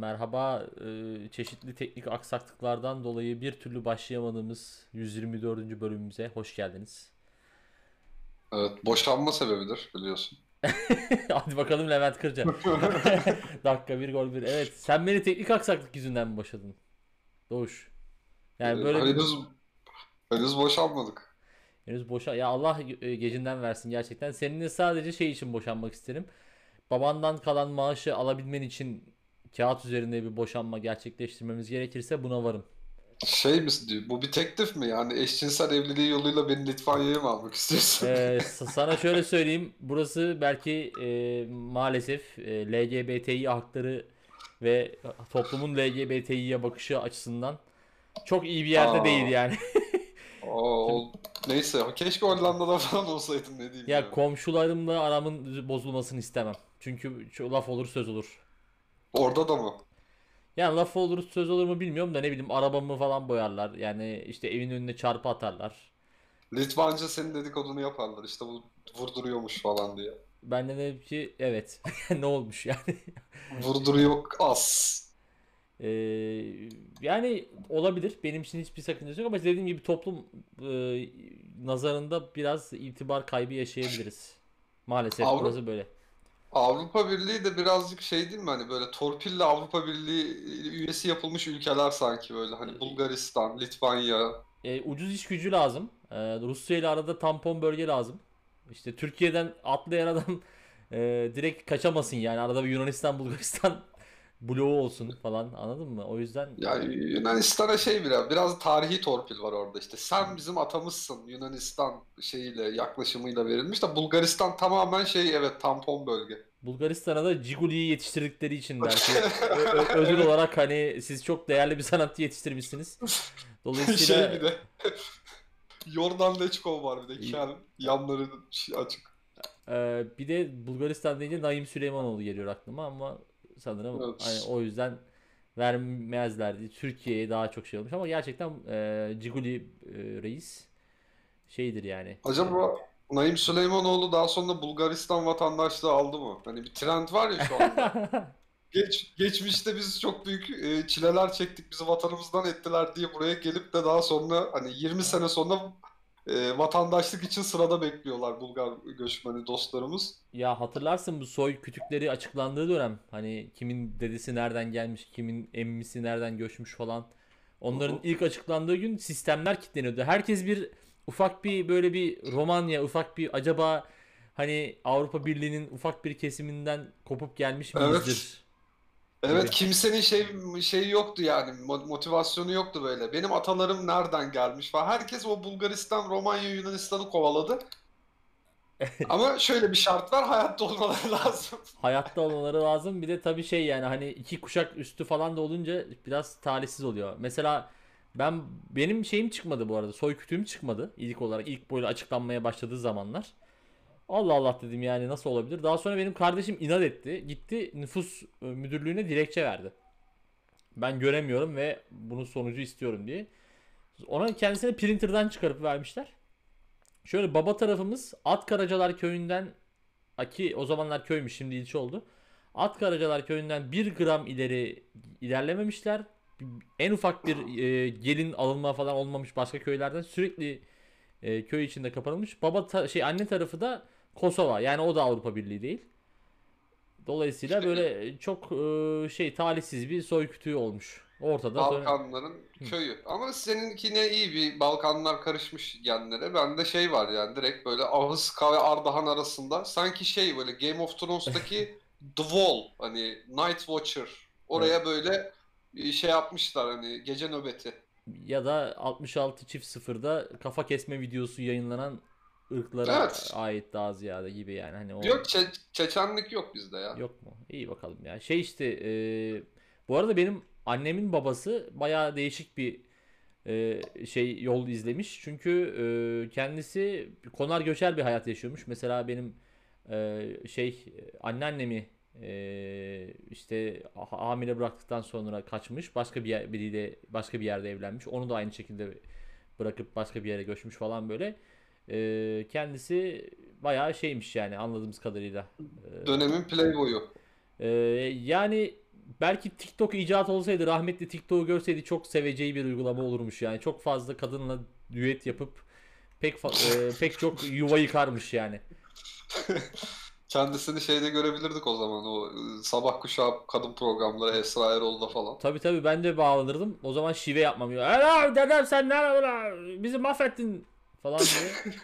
merhaba. Ee, çeşitli teknik aksaklıklardan dolayı bir türlü başlayamadığımız 124. bölümümüze hoş geldiniz. Evet, boşanma sebebidir biliyorsun. Hadi bakalım Levent Kırca. Dakika bir gol bir. Evet sen beni teknik aksaklık yüzünden mi boşadın? Doğuş. Yani Ee, böyle henüz henüz boşanmadık. henüz boşa ya Allah e, gecinden versin gerçekten. Seninle sadece şey için boşanmak isterim. Babandan kalan maaşı alabilmen için kağıt üzerinde bir boşanma gerçekleştirmemiz gerekirse buna varım. Şey mi diyor? Bu bir teklif mi? Yani eşcinsel evliliği yoluyla beni Litvanya'ya mı almak istiyorsun? Ee, sana şöyle söyleyeyim. Burası belki e, maalesef e, LGBTİ hakları ve toplumun LGBTİ'ye bakışı açısından çok iyi bir yerde Aa. değil yani. Aa, o- neyse, keşke Hollanda'da falan olsaydın ne diyeyim Ya ya. komşularımla aramın bozulmasını istemem. Çünkü laf olur söz olur. Orada da mı? Yani laf olur söz olur mu bilmiyorum da ne bileyim arabamı falan boyarlar. Yani işte evin önüne çarpı atarlar. Litvanca senin dedikodunu yaparlar işte bu vurduruyormuş falan diye. Ben de dedim ki evet ne olmuş yani. Vurduruyor az. Ee, yani olabilir. Benim için hiçbir sakıncası yok ama dediğim gibi toplum e, nazarında biraz itibar kaybı yaşayabiliriz. Maalesef Avru- burası böyle. Avrupa Birliği de birazcık şey değil mi hani böyle torpille Avrupa Birliği üyesi yapılmış ülkeler sanki böyle hani Bulgaristan, Litvanya. E, ucuz iş gücü lazım. E, Rusya ile arada tampon bölge lazım. İşte Türkiye'den atlayan adam e, direkt kaçamasın yani. Arada bir Yunanistan, Bulgaristan bloğu olsun falan anladın mı? O yüzden Ya Yunanistan'a şey biraz biraz tarihi torpil var orada işte. Sen bizim atamızsın Yunanistan şeyiyle yaklaşımıyla verilmiş de Bulgaristan tamamen şey evet tampon bölge. Bulgaristan'a da Ciguli'yi yetiştirdikleri için belki ö- ödül olarak hani siz çok değerli bir sanatçı yetiştirmişsiniz. Dolayısıyla Şey bir de Yordan Leçkov var bir de kel yanları açık. e, bir de Bulgaristan deyince Naim Süleymanoğlu geliyor aklıma ama sanırım Evet. hani o yüzden vermezlerdi. Türkiye'ye daha çok şey olmuş ama gerçekten e, Ciguli e, reis şeydir yani. Acaba Naim Süleymanoğlu daha sonra Bulgaristan vatandaşlığı aldı mı? Hani bir trend var ya şu anda. Geç, geçmişte biz çok büyük e, çileler çektik, bizi vatanımızdan ettiler diye buraya gelip de daha sonra hani 20 sene sonra e, vatandaşlık için sırada bekliyorlar Bulgar göçmeni dostlarımız. Ya hatırlarsın bu soy kütükleri açıklandığı dönem hani kimin dedesi nereden gelmiş, kimin emmisi nereden göçmüş falan. Onların Hı hı. ilk açıklandığı gün sistemler kilitleniyordu. Herkes bir ufak bir böyle bir Romanya, ufak bir acaba hani Avrupa Birliği'nin ufak bir kesiminden kopup gelmiş miyizdir? Evet gibi. kimsenin şey şeyi yoktu yani mo- motivasyonu yoktu böyle. Benim atalarım nereden gelmiş falan. Herkes o Bulgaristan, Romanya, Yunanistan'ı kovaladı. Ama şöyle bir şart var, hayatta olmaları lazım. Hayatta olmaları lazım. Bir de tabii şey yani hani iki kuşak üstü falan da olunca biraz talihsiz oluyor. Mesela ben benim şeyim çıkmadı bu arada. Soy kütüğüm çıkmadı ilk olarak ilk böyle açıklanmaya başladığı zamanlar. Allah Allah dedim yani nasıl olabilir? Daha sonra benim kardeşim inat etti. Gitti nüfus e, müdürlüğüne dilekçe verdi. Ben göremiyorum ve bunun sonucu istiyorum diye. Ona kendisine printer'dan çıkarıp vermişler. Şöyle baba tarafımız Atkaracalar köyünden ki o zamanlar köymüş şimdi ilçe oldu. Atkaracalar köyünden bir gram ileri ilerlememişler. En ufak bir e, gelin alınma falan olmamış başka köylerden sürekli e, köy içinde kapanılmış. Baba ta- şey anne tarafı da Kosova. Yani o da Avrupa Birliği değil. Dolayısıyla İşte- böyle çok e, şey talihsiz bir soy kütüğü olmuş. Ortada Balkanların köyü. Ama seninkine iyi bir Balkanlar karışmış genlere. Bende şey var yani direkt böyle Ahıska ve Ardahan arasında. Sanki şey böyle Game of Thrones'taki The Wall hani Night Watcher. Oraya böyle bir şey yapmışlar hani gece nöbeti. ya da 66 çift sıfırda kafa kesme videosu yayınlanan ırklara Evet. ait daha ziyade gibi yani hani o Yok Çe- Çeçenlik yok bizde ya. yok mu? İyi bakalım ya. Şey işte e, bu arada benim annemin babası bayağı değişik bir e, şey yol izlemiş. Çünkü e, kendisi konar göçer bir hayat yaşıyormuş. Mesela benim e, şey anneannemi e, işte ha- hamile bıraktıktan sonra kaçmış. Başka bir yer, biriyle başka bir yerde evlenmiş. Onu da aynı şekilde bırakıp başka bir yere göçmüş falan böyle. E, kendisi bayağı şeymiş yani anladığımız kadarıyla. E, Dönemin playboyu. ee, yani belki TikTok icat olsaydı rahmetli TikTok'u görseydi çok seveceği bir uygulama olurmuş yani. Çok fazla kadınla düet yapıp pek e, pek çok yuva yıkarmış yani. Kendisini şeyde görebilirdik o zaman. O e, sabah kuşağı kadın programları Esra Erol'da falan. Tabii tabii ben de bağlanırdım. O zaman şive yapmam. Ela dedem sen lan? Bizi mahvettin falan diye.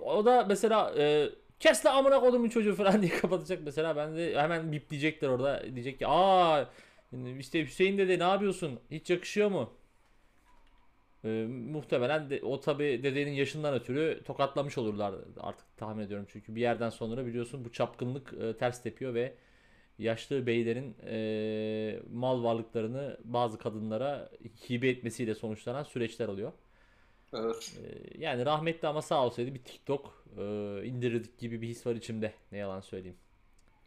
o da mesela e, kes la amına kodumun çocuğu falan diye kapatacak mesela. Ben de hemen bipleyecekler orada. Diyecek ki aa işte Hüseyin dede ne yapıyorsun? Hiç yakışıyor mu? E, muhtemelen de, o tabi dedenin yaşından ötürü tokatlamış olurlar artık tahmin ediyorum. Çünkü bir yerden sonra biliyorsun bu çapkınlık e, ters tepiyor ve yaşlı beylerin e, mal varlıklarını bazı kadınlara hibe etmesiyle sonuçlanan süreçler oluyor. Evet. E, yani rahmetli ama sağ olsaydı bir TikTok e, indirirdik gibi bir his var içimde. Ne yalan söyleyeyim.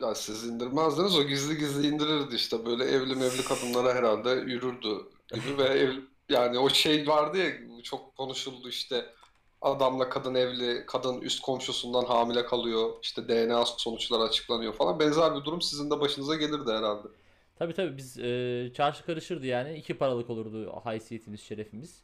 Ya siz indirmezdiniz o gizli gizli indirirdi işte böyle evli mevli kadınlara herhalde yürürdü gibi ve ev, yani o şey vardı ya çok konuşuldu işte adamla kadın evli kadın üst komşusundan hamile kalıyor işte DNA sonuçları açıklanıyor falan benzer bir durum sizin de başınıza gelirdi herhalde. Tabii tabii biz e, çarşı karışırdı yani. iki paralık olurdu haysiyetimiz, şerefimiz.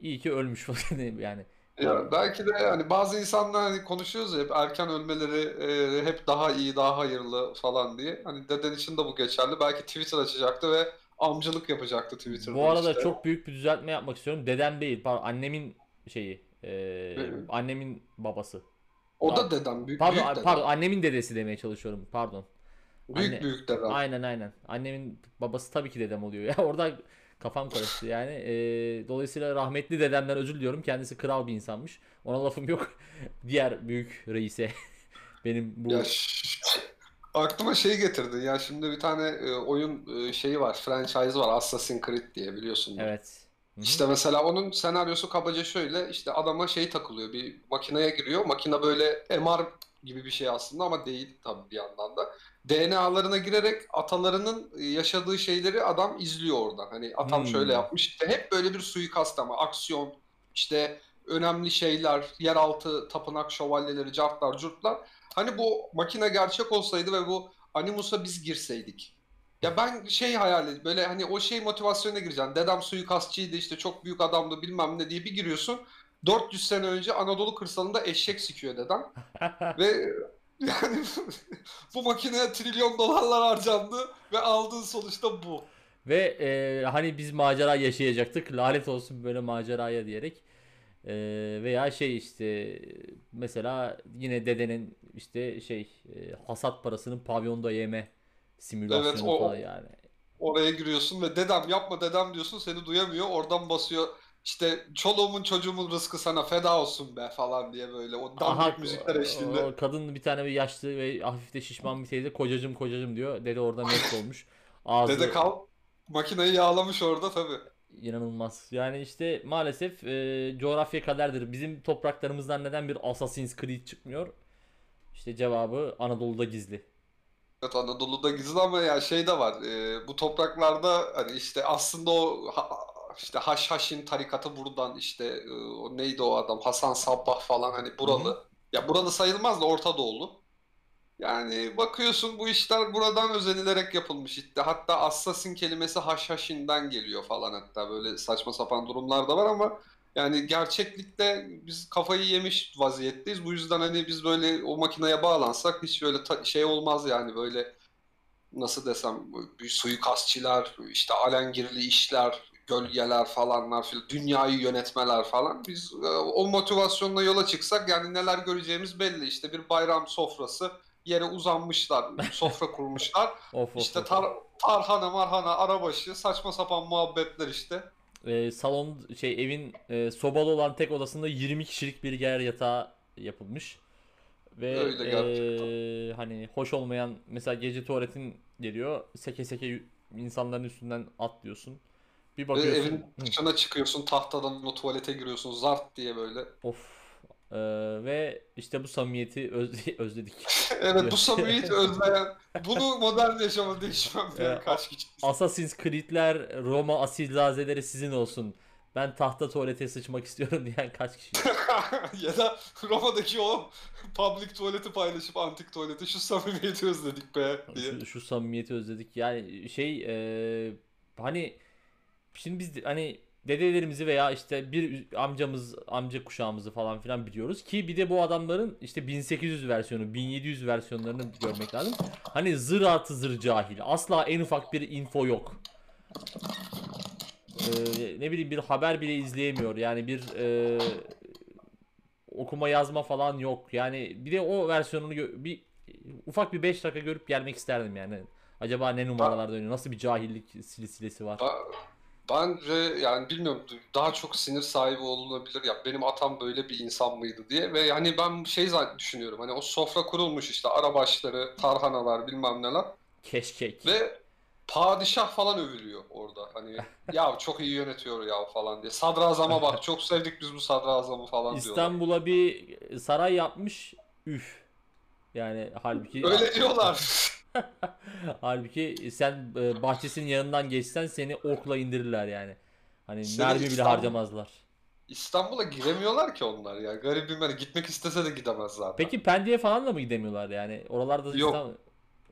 İyi ki ölmüş falan yani. Ya belki de yani bazı insanlar hani konuşuyoruz ya hep erken ölmeleri e, hep daha iyi, daha hayırlı falan diye. Hani deden için de bu geçerli. Belki Twitter açacaktı ve amcılık yapacaktı Twitter'da Bu arada işte. çok büyük bir düzeltme yapmak istiyorum. Dedem değil, pardon, annemin şeyi, e, annemin babası. O da dedem, büyük Pardon, büyük dedem. pardon, annemin dedesi demeye çalışıyorum. Pardon. Büyük Anne- büyük dedem. Aynen aynen. Annemin babası tabii ki dedem oluyor ya. Orada kafam karıştı yani. Ee, dolayısıyla rahmetli dedemden özür diliyorum. Kendisi kral bir insanmış. Ona lafım yok. Diğer büyük reise. Benim bu Ya aklıma şey getirdi. Ya şimdi bir tane e, oyun e, şeyi var, franchise var Assassin's Creed diye biliyorsun. evet. İşte mesela onun senaryosu kabaca şöyle işte adama şey takılıyor bir makineye giriyor makine böyle MR gibi bir şey aslında ama değil tabii bir yandan da DNA'larına girerek atalarının yaşadığı şeyleri adam izliyor oradan hani atam Hmm. şöyle yapmış işte hep böyle bir suikast ama aksiyon işte önemli şeyler yeraltı tapınak şövalyeleri cartlar curtlar hani bu makine gerçek olsaydı ve bu Animus'a biz girseydik ya ben şey hayal ediyorum böyle hani o şey motivasyonuna gireceksin. Dedem suikastçıydı işte çok büyük adamdı bilmem ne diye bir giriyorsun. 400 sene önce Anadolu kırsalında eşek sikiyor dedem. Ve yani bu makineye trilyon dolarlar harcandı ve aldığın sonuçta bu. Ve e, hani biz macera yaşayacaktık. Lanet olsun böyle maceraya diyerek. E, veya şey işte mesela yine dedenin işte şey e, hasat parasının pavyonda yeme simülasyonu Evet, o- falan yani. Oraya giriyorsun ve dedem yapma dedem diyorsun seni duyamıyor. Oradan basıyor işte çoluğumun çocuğumun rızkı sana feda olsun be falan diye böyle o dandik müzikler eşliğinde. o kadın bir tane bir yaşlı ve hafif de şişman bir teyze kocacım kocacım diyor. Dede orada mest olmuş. Ağzı Dede kal makineyi yağlamış orada tabii. inanılmaz. Yani işte maalesef e, coğrafya kaderdir. Bizim topraklarımızdan neden bir Assassin's Creed çıkmıyor? İşte cevabı Anadolu'da gizli. Evet Anadolu'da gizli ama ya şey de var. e, bu topraklarda hani işte aslında o ha- işte Haşhaşin tarikatı buradan işte e, o neydi o adam Hasan Sabbah falan hani buralı. Ya buralı sayılmaz da Orta Doğulu. Yani bakıyorsun bu işler buradan özenilerek yapılmış işte. Hatta assassin kelimesi Haşhaşin'den geliyor falan hatta böyle saçma sapan durumlar da var ama yani gerçeklikte biz kafayı yemiş vaziyetteyiz. Bu yüzden hani biz böyle o makineye bağlansak hiç böyle ta- şey olmaz yani böyle nasıl desem bir suikastçiler, işte alengirli işler, gölgeler falanlar filan, dünyayı yönetmeler falan. Biz e, o motivasyonla yola çıksak yani neler göreceğimiz belli. İşte bir bayram sofrası, yere uzanmışlar, sofra kurmuşlar. Of of İşte tar tarhana marhana arabaşı, saçma sapan muhabbetler işte. E, salon şey evin e, sobalı olan tek odasında 20 kişilik bir yer yatağı yapılmış. Ve Öyle e, hani hoş olmayan mesela gece tuvaletin geliyor. Seke seke insanların üstünden atlıyorsun. Bir bakıyorsun. evin dışına çıkıyorsun, tahtadan o tuvalete giriyorsun, zart diye böyle. Of. Ee, ve işte bu samimiyeti öz- özledik. Evet bu samimiyeti özleyen, bunu modern yaşama değişmem Ee, diyen kaç kişi. Assassin's Creed'ler, Roma asilzadeleri sizin olsun. ben tahta tuvalete sıçmak istiyorum diyen kaç kişi? ya da Roma'daki o public tuvaleti paylaşıp antik tuvaleti şu samimiyeti özledik be diye. Şu, şu samimiyeti özledik. Yani şey e, hani şimdi biz hani dedelerimizi veya işte bir amcamız amca kuşağımızı falan filan biliyoruz ki bir de bu adamların işte 1800 versiyonu 1700 versiyonlarını görmek lazım. Hani zır artı zır cahil. Asla en ufak bir info yok. Ee, ne bileyim bir haber bile izleyemiyor. Yani bir e, okuma yazma falan yok. Yani bir de o versiyonunu bir ufak bir 5 dakika görüp gelmek isterdim yani. Acaba ne numaralar dönüyor? Nasıl bir cahillik silsilesi var? Ba- Bence yani bilmiyorum daha çok sinir sahibi olunabilir ya benim atam böyle bir insan mıydı diye ve yani ben şey zaten düşünüyorum hani o sofra kurulmuş işte arabaşları, tarhanalar bilmem neler Keşkek. ve padişah falan övülüyor orada hani ya çok iyi yönetiyor ya falan diye sadrazama bak çok sevdik biz bu sadrazamı falan diyorlar. İstanbul'a bir saray yapmış. Üf. Yani halbuki Öyle diyorlar. halbuki sen e, bahçesinin yanından geçsen seni okla indirirler yani. Hani Seni mermi bile İstanbul- harcamazlar. İstanbul'a giremiyorlar ki onlar ya. Garibim hani gitmek istese de gidemez zaten. Peki Pendik'e falan da mı gidemiyorlar yani? Oralarda Yok. İstanbul-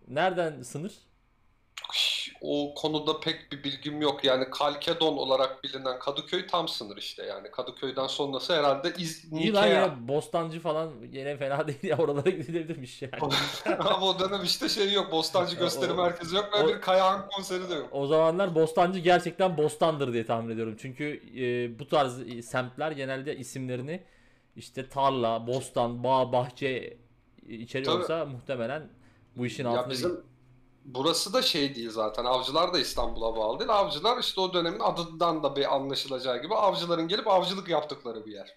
Nereden sınır? O konuda pek bir bilgim yok. Yani Kalkedon olarak bilinen Kadıköy tam sınır işte yani. Kadıköy'den sonrası herhalde İz İyi lan Nikea. yine Bostancı falan yine fena değil ya oralara gidilebilirmiş yani. Ama o dönem işte şey yok. Bostancı gösteri o- merkezi yok ve o- bir Kayahan konseri de yok. O zamanlar Bostancı gerçekten Bostan'dır diye tahmin ediyorum. Çünkü e, bu tarz e, semtler genelde isimlerini işte tarla, bostan, bağ, bahçe içeriyorsa muhtemelen bu işin Ya altında bizim burası da şey değil zaten. Avcılar da İstanbul'a bağlı değil. Avcılar işte o dönemin adından da bir anlaşılacağı gibi avcıların gelip avcılık yaptıkları bir yer.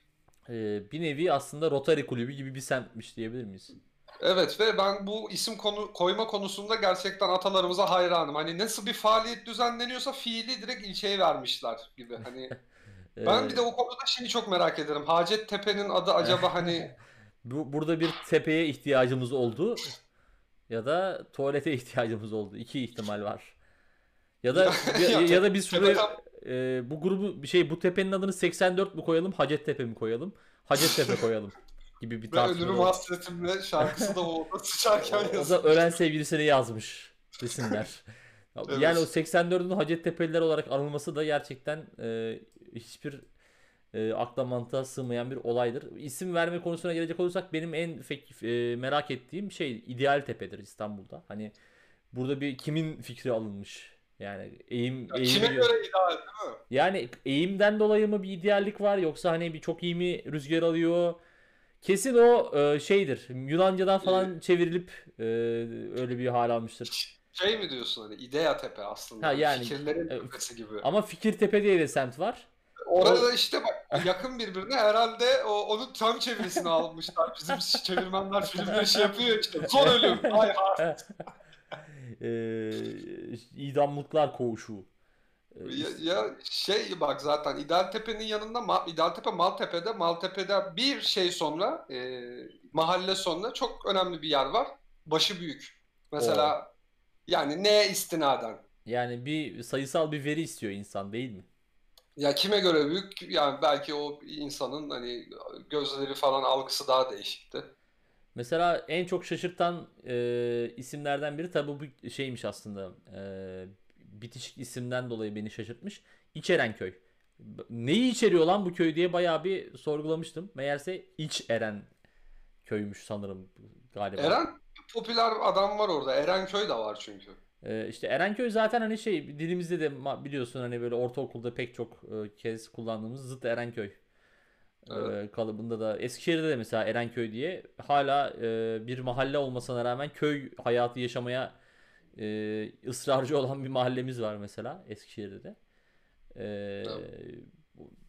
e, bir nevi aslında Rotary kulübü gibi bir semtmiş diyebilir miyiz? Evet ve ben bu isim konu koyma konusunda gerçekten atalarımıza hayranım. Hani nasıl bir faaliyet düzenleniyorsa fiili direkt ilçeye vermişler gibi. Hani ben bir de o konuda şeyi çok merak ederim. Hacettepe'nin adı acaba hani bu, burada bir tepeye ihtiyacımız oldu ya da tuvalete ihtiyacımız oldu. İki ihtimal var. Ya da ya, Ya, ya da biz şuraya e, bu grubu bir şey bu tepenin adını 84 mi koyalım, Hacettepe mi koyalım? Hacettepe koyalım gibi bir tartışma. ölürüm hasretimle şarkısı da sıçarken O, da yazıyor. ölen sevgilisine yazmış desinler. Ya, Evet. Yani o 84'ün Hacettepe'liler olarak anılması da gerçekten e, hiçbir e, akla mantığa sığmayan bir olaydır. İsim verme konusuna gelecek olursak benim en fek- e, merak ettiğim şey İdeal Tepe'dir İstanbul'da. Hani burada bir kimin fikri alınmış? Yani eğim, Ya eğimi Kime gö- göre ideal değil mi? yani eğimden dolayı mı bir ideallik var yoksa hani bir çok iyi mi rüzgar alıyor? Kesin o e, şeydir. Yunancadan falan çevrilip e, öyle bir hal almıştır. Şey mi diyorsun hani İdea Tepe aslında. Ha, yani- Fikirlerin e, tepesi gibi. Ama Fikirtepe diye de semt var. Orada işte bak yakın birbirine herhalde o, onun tam çevirisini almışlar. Bizim çevirmenler filmde şey yapıyor ya işte. Son ölüm. Ay ha. E, idamlıklar koğuşu. Ya, ya şey bak zaten İdealtepe'nin yanında İdealtepe Maltepe'de Maltepe'de bir şey sonra e, mahalle sonra çok önemli bir yer var. Başı büyük. Mesela yani neye istinaden? Yani bir sayısal bir veri istiyor insan değil mi? Ya kime göre büyük? Yani belki o insanın hani gözleri falan algısı daha değişikti. Mesela en çok şaşırtan e, isimlerden biri tabi bu şeymiş aslında. E, bitişik isimden dolayı beni şaşırtmış. İçerenköy. Neyi içeriyor lan bu köy diye bayağı bir sorgulamıştım. Meğerse İç Eren köymüş sanırım galiba. Eren popüler adam var orada. Erenköy de var çünkü. E, işte Erenköy zaten hani şey dilimizde de biliyorsun hani böyle ortaokulda pek çok e, kez kullandığımız zıt Erenköy. e, Evet. kalıbında da Eskişehir'de de mesela Erenköy diye hala e, bir mahalle olmasına rağmen köy hayatı yaşamaya e, ısrarcı olan bir mahallemiz var mesela Eskişehir'de de. E,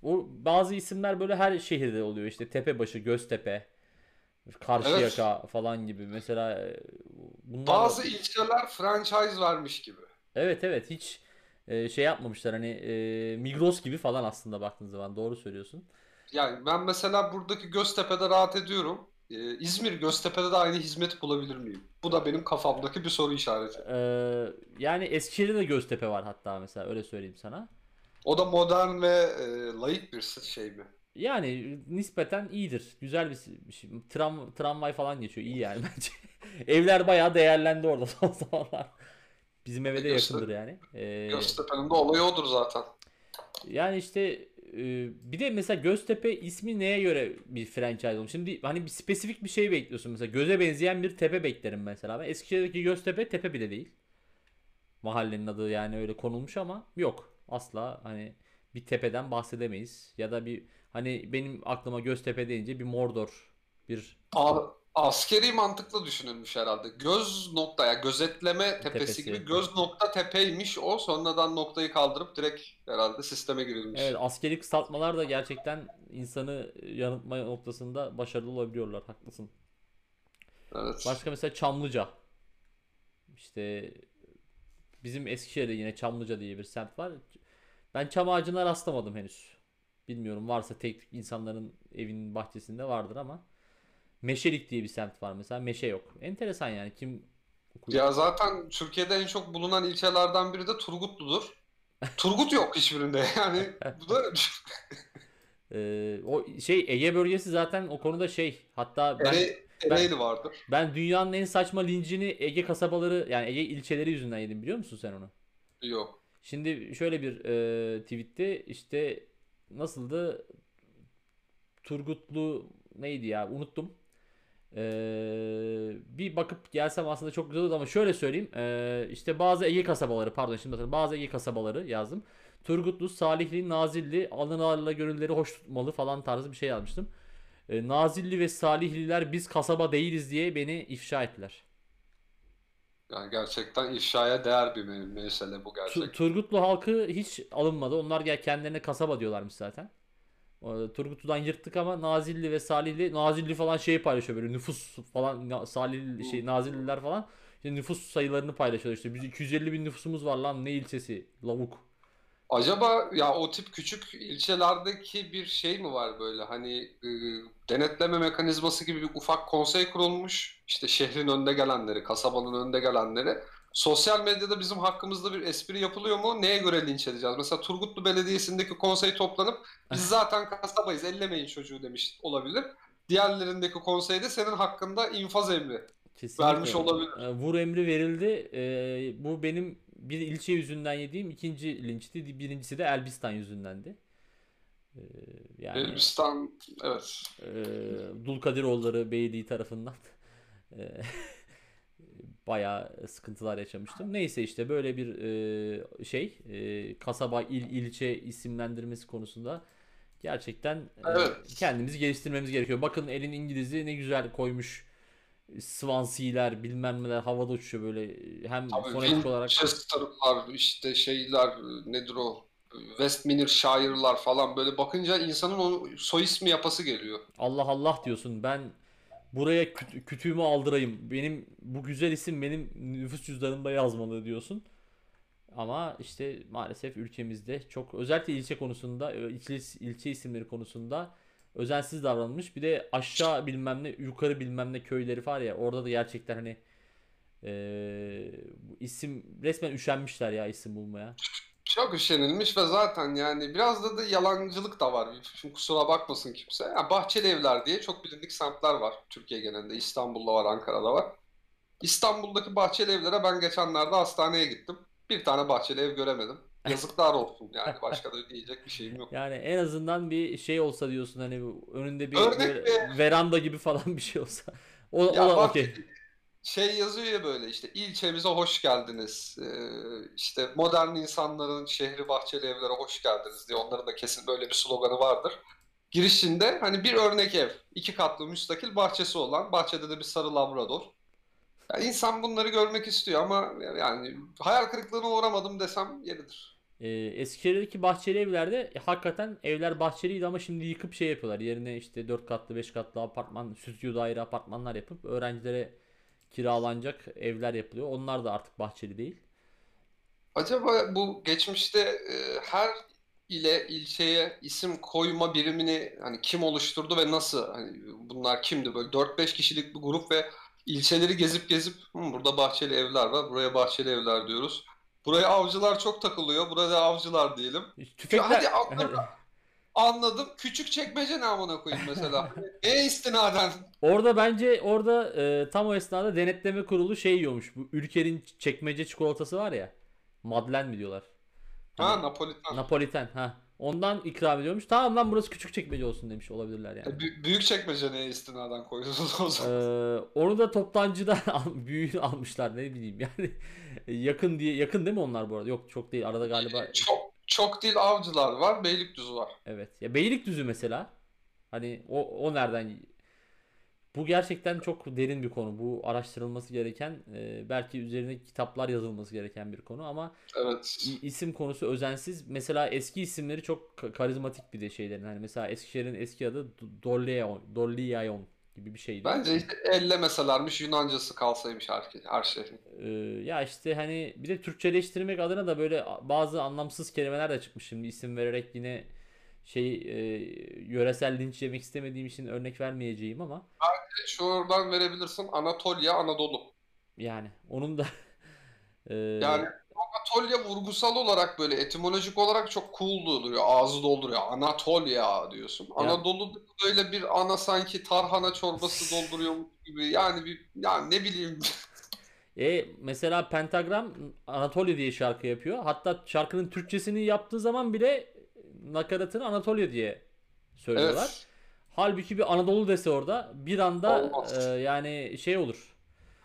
bu bazı isimler böyle her şehirde oluyor işte Tepebaşı, Göztepe, Karşıyaka falan gibi mesela e, bunlar Bazı ilçeler franchise vermiş gibi. Evet evet hiç e, şey yapmamışlar hani e, Migros gibi falan aslında baktığın zaman doğru söylüyorsun. Yani ben mesela buradaki Göztepe'de rahat ediyorum. Ee, İzmir Göztepe'de de aynı hizmeti bulabilir miyim? Bu da benim kafamdaki bir soru işareti. Ee, yani Eskişehir'de de Göztepe var hatta mesela öyle söyleyeyim sana. O da modern ve e, layık bir şey mi? Yani nispeten iyidir. Güzel bir, bir şey. Tram, tramvay falan geçiyor. İyi yani bence. Evler bayağı değerlendi orada son zamanlar. Bizim eve de yakındır yani. Ee, Göztepe'nin de olayı odur zaten. yani işte e, bir de mesela Göztepe ismi neye göre bir franchise olmuş? Şimdi hani bir spesifik bir şey bekliyorsun mesela. Göze benzeyen bir tepe beklerim mesela. Ben Eskişehir'deki Göztepe tepe bile değil. Mahallenin adı yani öyle konulmuş ama yok. Asla hani bir tepeden bahsedemeyiz. Ya da bir hani benim aklıma Göztepe deyince bir Mordor, bir A- askeri mantıklı düşünülmüş herhalde. Göz nokta ya gözetleme tepesi Tepesi. gibi göz nokta tepeymiş o. Sonradan noktayı kaldırıp direkt herhalde sisteme girilmiş. Evet askeri kısaltmalar da gerçekten insanı yanıltma noktasında başarılı olabiliyorlar. Haklısın. Evet. Başka mesela Çamlıca. İşte bizim Eskişehir'de yine Çamlıca diye bir semt var. Ben çam ağacına rastlamadım henüz. Bilmiyorum varsa tek insanların evinin bahçesinde vardır ama Meşelik diye bir semt var mesela. Meşe yok. Enteresan yani. Kim Ya zaten Türkiye'de en çok bulunan ilçelerden biri de Turgutlu'dur. Turgut yok hiçbirinde yani. Bu da Ee, o şey Ege bölgesi zaten o konuda şey. Hatta ben Ere, Ereğli vardır. ben dünyanın en saçma lincini Ege kasabaları yani Ege ilçeleri yüzünden yedim biliyor musun sen onu? Yok. Şimdi şöyle bir e, tweette işte nasıldı? Turgutlu neydi ya unuttum. E, bir bakıp gelsem aslında çok güzel olur ama şöyle söyleyeyim. E, işte bazı Ege kasabaları pardon şimdi hatırladım. Bazı Ege kasabaları yazdım. Turgutlu, Salihli, Nazilli, alınarla gönülleri hoş tutmalı falan tarzı bir şey yazmıştım. E, Nazilli ve Salihliler biz kasaba değiliz diye beni ifşa ettiler. Yani gerçekten ifşaya değer bir me- mesele bu Tu- gerçekten. Turgutlu halkı hiç alınmadı. Onlar gel kendilerine kasaba diyorlarmış zaten. Turgutlu'dan yırttık ama Nazilli ve Salihli Nazilli falan şeyi paylaşıyor böyle nüfus falan Salihli şey Nazilliler falan işte nüfus sayılarını paylaşıyor işte biz 250 bin nüfusumuz var lan ne ilçesi lavuk. Acaba ya o tip küçük ilçelerdeki bir şey mi var böyle hani e, denetleme mekanizması gibi bir ufak konsey kurulmuş işte şehrin önde gelenleri, kasabanın önde gelenleri. Sosyal medyada bizim hakkımızda bir espri yapılıyor mu? Neye göre linç edeceğiz? Mesela Turgutlu Belediyesi'ndeki konsey toplanıp biz zaten kasabayız ellemeyin çocuğu demiş olabilir. Diğerlerindeki konseyde senin hakkında infaz emri Kesinlikle. vermiş olabilir. E, Vur emri verildi. E, bu benim bir ilçe yüzünden yediğim ikinci linçti. Birincisi de Elbistan yüzündendi. E, yani Elbistan evet. e, Dulkadiroğulları Beyliği tarafından e, bayağı sıkıntılar yaşamıştım. Neyse işte böyle bir e, şey e, kasaba il ilçe isimlendirmesi konusunda gerçekten e, Evet. kendimizi geliştirmemiz gerekiyor. Bakın elin İngiliz'i ne güzel koymuş. Swansea'ler bilmem neler havada uçuyor böyle hem fonetik olarak Winchester'lar işte şeyler nedir o Westminstershire'lar falan böyle bakınca insanın o soy ismi yapası geliyor. Allah Allah diyorsun. Ben buraya küt- kütüğümü aldırayım. Benim bu güzel isim benim nüfus cüzdanımda yazmalı diyorsun. Ama işte maalesef ülkemizde çok özellikle ilçe konusunda, ö- ilçe, ilçe isimleri konusunda özensiz davranılmış. Bir de aşağı bilmem ne, yukarı bilmem ne köyleri var ya orada da gerçekten hani bu isim resmen üşenmişler ya isim bulmaya. Çok üşenilmiş ve zaten yani biraz da da yalancılık da var. Şimdi kusura bakmasın kimse. Ya Bahçeli Evler diye çok bilindik semtler var Türkiye genelinde. İstanbul'da var, Ankara'da var. İstanbul'daki Bahçeli Evlere ben geçenlerde hastaneye gittim. Bir tane Bahçeli ev göremedim. Yazıklar olsun yani. Başka da diyecek bir şeyim yok. Yani en azından bir şey olsa diyorsun hani önünde bir Örnek bir- veranda gibi falan bir şey olsa. O, o Ya da bak okey. şey yazıyor ya böyle işte ilçemize hoş geldiniz. Ee, işte modern insanların şehri bahçeli evlere hoş geldiniz diye onların da kesin böyle bir sloganı vardır. Girişinde hani bir örnek ev, iki katlı müstakil bahçesi olan, bahçede de bir sarı labrador. Yani insan bunları görmek istiyor ama yani hayal kırıklığına uğramadım desem yeridir. Ee, Eskişehir'deki bahçeli evlerde e, hakikaten evler bahçeliydi ama şimdi yıkıp şey yapıyorlar. Yerine işte 4 katlı 5 katlı apartman, stüdyo daire apartmanlar yapıp öğrencilere kiralanacak evler yapılıyor. Onlar da artık bahçeli değil. Acaba bu geçmişte e, her ile ilçeye isim koyma birimini hani kim oluşturdu ve nasıl? Hani bunlar kimdi? Böyle 4-5 kişilik bir grup ve ilçeleri gezip gezip "Hı, burada bahçeli evler var, buraya bahçeli evler diyoruz. Buraya avcılar çok takılıyor. Burada avcılar diyelim. Tüfekler Hadi anladım. Küçük çekmece ne amına koyayım mesela. e istinaden. Orada bence orada e, tam o esnada denetleme kurulu şey yiyormuş. Bu ülkenin çekmece çikolatası var ya. Madlen mi diyorlar? Ha Napolitan. Napoliten ha. Ondan ikram ediyormuş. Tamam lan burası küçük çekmece olsun demiş olabilirler yani. Bü- büyük çekmece neye istinaden koyuyorsunuz o Ee, zaman? onu da toptancıdan büyüğünü almışlar ne bileyim yani yakın diye yakın değil mi onlar bu arada? Yok çok değil arada galiba Çok çok değil avcılar var. Beylikdüzü var. evet. Ya Beylikdüzü mesela hani o o nereden bu gerçekten çok derin bir konu. Bu araştırılması gereken e, belki üzerine kitaplar yazılması gereken bir konu ama Evet. isim konusu özensiz. Mesela eski isimleri çok ka- karizmatik bir de şeylerin. Hani mesela Eskişehir'in eski adı Dolleon, Dolliayon gibi bir şeydi. Bence işte ellemeselermiş Yunancası kalsaymış her, her şey. Ee, ya işte hani bir de Türkçeleştirmek adına da böyle bazı anlamsız kelimeler de çıkmış şimdi isim vererek yine şey e, yöresel linç yemek istemediğim için örnek vermeyeceğim ama Şuradan verebilirsin Anatolia, Anadolu. yani onun da e, Yani Anatolia vurgusal olarak böyle etimolojik olarak çok cool duruyor. Ağzı dolduruyor. Anatolia diyorsun. Anadolu böyle bir ana sanki tarhana çorbası dolduruyormuş gibi. Yani bir yani ne bileyim. e, mesela Pentagram Anatolia diye şarkı yapıyor. Hatta şarkının Türkçesini yaptığı zaman bile nakaratını Anatolia diye söylüyorlar. Evet. Halbuki bir Anadolu dese orada bir anda Olmaz. e, yani şey olur.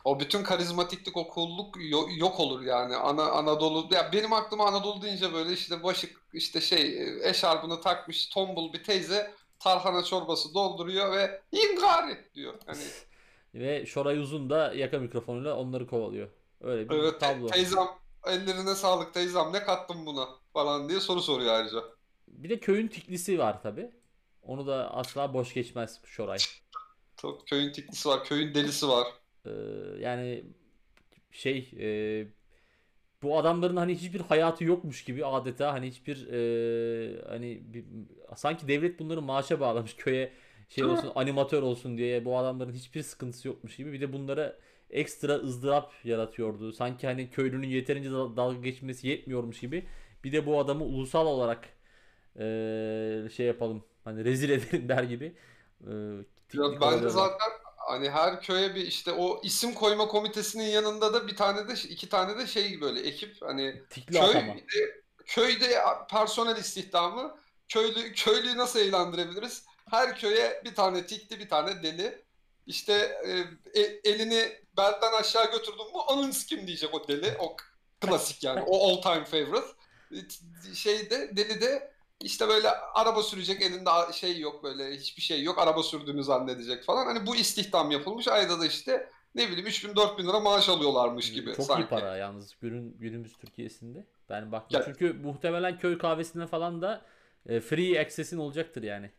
O bütün karizmatiklik, o cool'luk yo- yok olur yani. Ana Anadolu ya benim aklıma Anadolu deyince böyle işte başı işte şey eşarbını takmış tombul bir teyze tarhana çorbası dolduruyor ve ingari diyor. Hani Ve Şoray Uzun da yaka mikrofonuyla onları kovalıyor. Öyle bir evet tablo. teyzem ellerine sağlık teyzem ne kattın buna falan diye soru soruyor ayrıca. Bir de köyün tiklisi var tabi. Onu da asla boş geçmez Şoray. Tabii Köyün tiklisi var, köyün delisi var. Ee, yani şey e, bu adamların hani hiçbir hayatı yokmuş gibi adeta hani hiçbir e, hani bir, sanki devlet bunları maaşa bağlamış köye şey olsun animatör olsun diye bu adamların hiçbir sıkıntısı yokmuş gibi bir de bunlara ekstra ızdırap yaratıyordu. Sanki hani köylünün yeterince dal- dalga geçmesi yetmiyormuş gibi bir de bu adamı ulusal olarak e, şey yapalım hani rezil edelim der gibi. E, Ya tiklik ben de kovalıyorlar. zaten hani her köye bir işte o isim koyma komitesinin yanında da bir tane de iki tane de şey böyle ekip hani Tikli köy atama. köyde personel istihdamı köylü köylüyü nasıl eğlendirebiliriz? Her köye bir tane tikli bir tane deli. İşte e, elini belden aşağı götürdüm mu anın kim diyecek o deli. O klasik yani. O all time favorite. Şeyde deli de işte böyle araba sürecek elinde şey yok böyle hiçbir şey yok. Araba sürdüğünü zannedecek falan. Hani bu istihdam yapılmış. Ayda da işte ne bileyim 3000 4000 lira maaş alıyorlarmış gibi Çok iyi sanki. para yalnız günün günümüz Türkiye'sinde. Ben baktım Ya- çünkü muhtemelen köy kahvesine falan da e, free access'in olacaktır yani.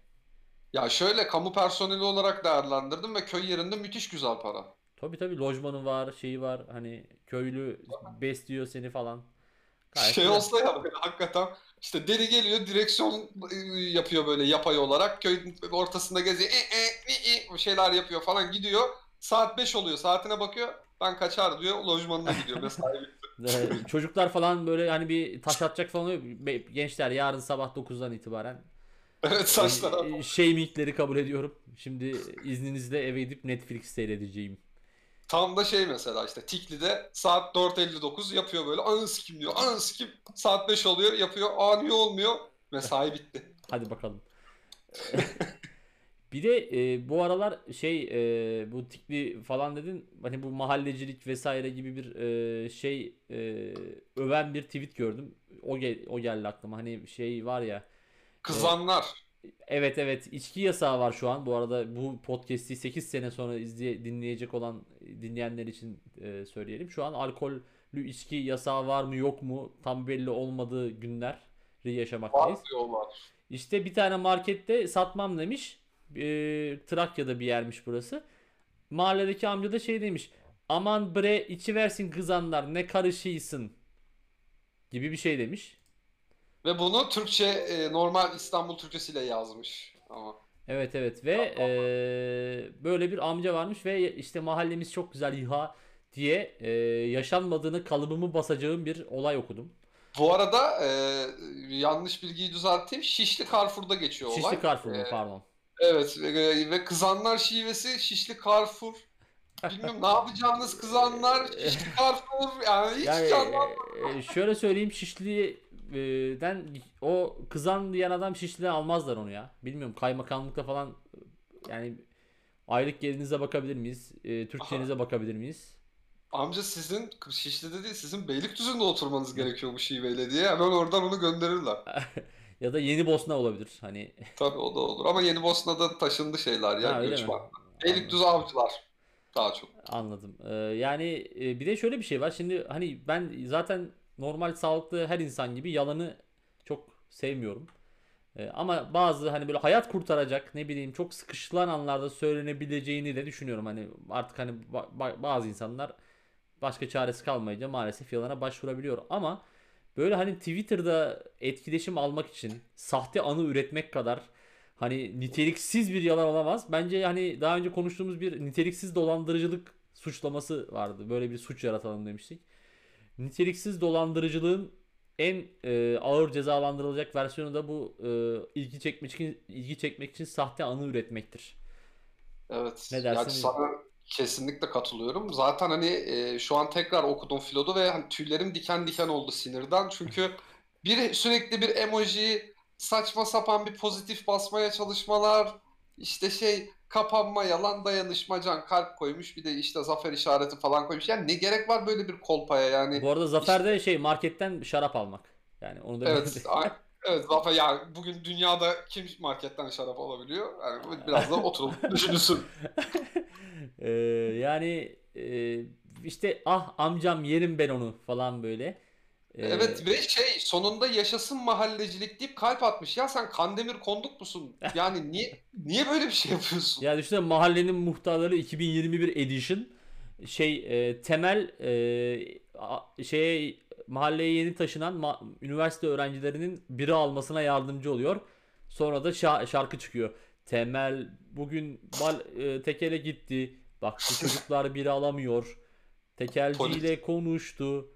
Ya şöyle kamu personeli olarak değerlendirdim ve köy yerinde müthiş güzel para. Tabii tabii lojmanı var, şeyi var. Hani köylü besliyor seni falan. Gayet şey güzel. olsa ya böyle hakikaten işte deli geliyor direksiyon e, yapıyor böyle yapay olarak köyün ortasında geziyor e, e, e, e, şeyler yapıyor falan gidiyor saat 5 oluyor saatine bakıyor ben kaçar diyor lojmanına gidiyor mesai çocuklar falan böyle hani bir taş atacak falan oluyor. Gençler yarın sabah 9'dan itibaren evet e, shamingleri kabul ediyorum. Şimdi izninizle eve gidip Netflix seyredeceğim. Tam da şey mesela işte Tikli'de saat 4.59 yapıyor böyle anı sikim diyor anı sikim saat 5 oluyor yapıyor aa niye olmuyor mesai bitti Hadi bakalım. Bir de e, bu aralar şey e, bu tikli falan dedin hani bu mahallecilik vesaire gibi bir e, şey e, öven bir tweet gördüm. O gel, o geldi aklıma. Hani şey var ya. kızanlar Evet evet içki yasağı var şu an. Bu arada bu podcast'i 8 sene sonra izleye, dinleyecek olan dinleyenler için e, söyleyelim. Şu an alkollü içki yasağı var mı yok mu tam belli olmadığı günleri yaşamaktayız. var diyorlar İşte bir tane markette satmam demiş. Ee, Trakya'da bir yermiş burası. Mahalledeki amca da şey demiş. Aman bre içiversin kızanlar ne karışıysın gibi bir şey demiş. ve bunu Türkçe e, normal İstanbul Türkçesiyle yazmış ama Evet evet ve eee, böyle bir amca varmış ve işte mahallemiz çok güzel İHA diye e, yaşanmadığını kalıbımı basacağım bir olay okudum. Bu arada e, yanlış bilgiyi düzelteyim. Şişli Carrefour'da geçiyor olay. Şişli Carrefour mu? E, pardon. Evet ve, ve kızanlar şivesi Şişli Carrefour. Bilmiyorum ne yapacağınız kızanlar Şişli Carrefour yani hiç Yani canlanmadı. e, şöyle söyleyeyim Şişli'den o kızan diyen adam Şişli'den almazlar onu ya. Bilmiyorum kaymakamlıkta falan yani aylık gelirinize bakabilir miyiz? E, Türkçenize bakabilir miyiz? Amca sizin Şişli'de değil sizin Beylikdüzü'nde oturmanız gerekiyor bu şiveyle diye hemen oradan onu gönderirler. Ya da Yeni Bosna olabilir. Hani Tabii o da olur ama Yeni Bosna'da taşındı şeyler ya Ha, göçmen. Beylikdüzü avcılar daha çok. Anladım. Ee, yani bir de şöyle bir şey var. Şimdi hani ben zaten normal sağlıklı her insan gibi yalanı çok sevmiyorum. Ee, ama bazı hani böyle hayat kurtaracak ne bileyim çok sıkışılan anlarda söylenebileceğini de düşünüyorum. Hani artık hani ba- ba- bazı insanlar başka çaresi kalmayınca maalesef yalana başvurabiliyor. Ama böyle hani Twitter'da etkileşim almak için sahte anı üretmek kadar hani niteliksiz bir yalan olamaz. Bence hani daha önce konuştuğumuz bir niteliksiz dolandırıcılık suçlaması vardı. Böyle bir suç yaratalım demiştik. Niteliksiz dolandırıcılığın en e, ağır cezalandırılacak versiyonu da bu e, ilgi çekmek için ilgi çekmek için sahte anı üretmektir. Evet. Ne Yani dersin? sana kesinlikle katılıyorum. Zaten hani e, şu an tekrar okudum Flood'u ve hani tüylerim diken diken oldu sinirden. Çünkü bir sürekli bir emoji, saçma sapan bir pozitif basmaya çalışmalar, işte şey kapanma, yalan dayanışma, can kalp koymuş. Bir de işte zafer işareti falan koymuş. Yani ne gerek var böyle bir kolpaya yani? Bu arada Zafer'de şey marketten şarap almak. Yani onu da Evet, a- evet zafer yani bugün dünyada kim marketten şarap alabiliyor? Yani biraz da oturup düşünülsün. Ee, yani e, işte ah amcam yerim ben onu falan böyle. Ee, Evet ve şey sonunda yaşasın mahallecilik deyip kalp atmış. Ya sen Kandemir Konduk musun? Yani niye niye böyle bir şey yapıyorsun? Ya düşünsene mahallenin muhtarları 2021 edition şey e, temel e, şeye mahalleye yeni taşınan ma- üniversite öğrencilerinin biri almasına yardımcı oluyor. Sonra da şa- şarkı çıkıyor. Temel bugün bal, e, tekele gitti. Bak bu çocuklar biri alamıyor. Tekelciyle konuştu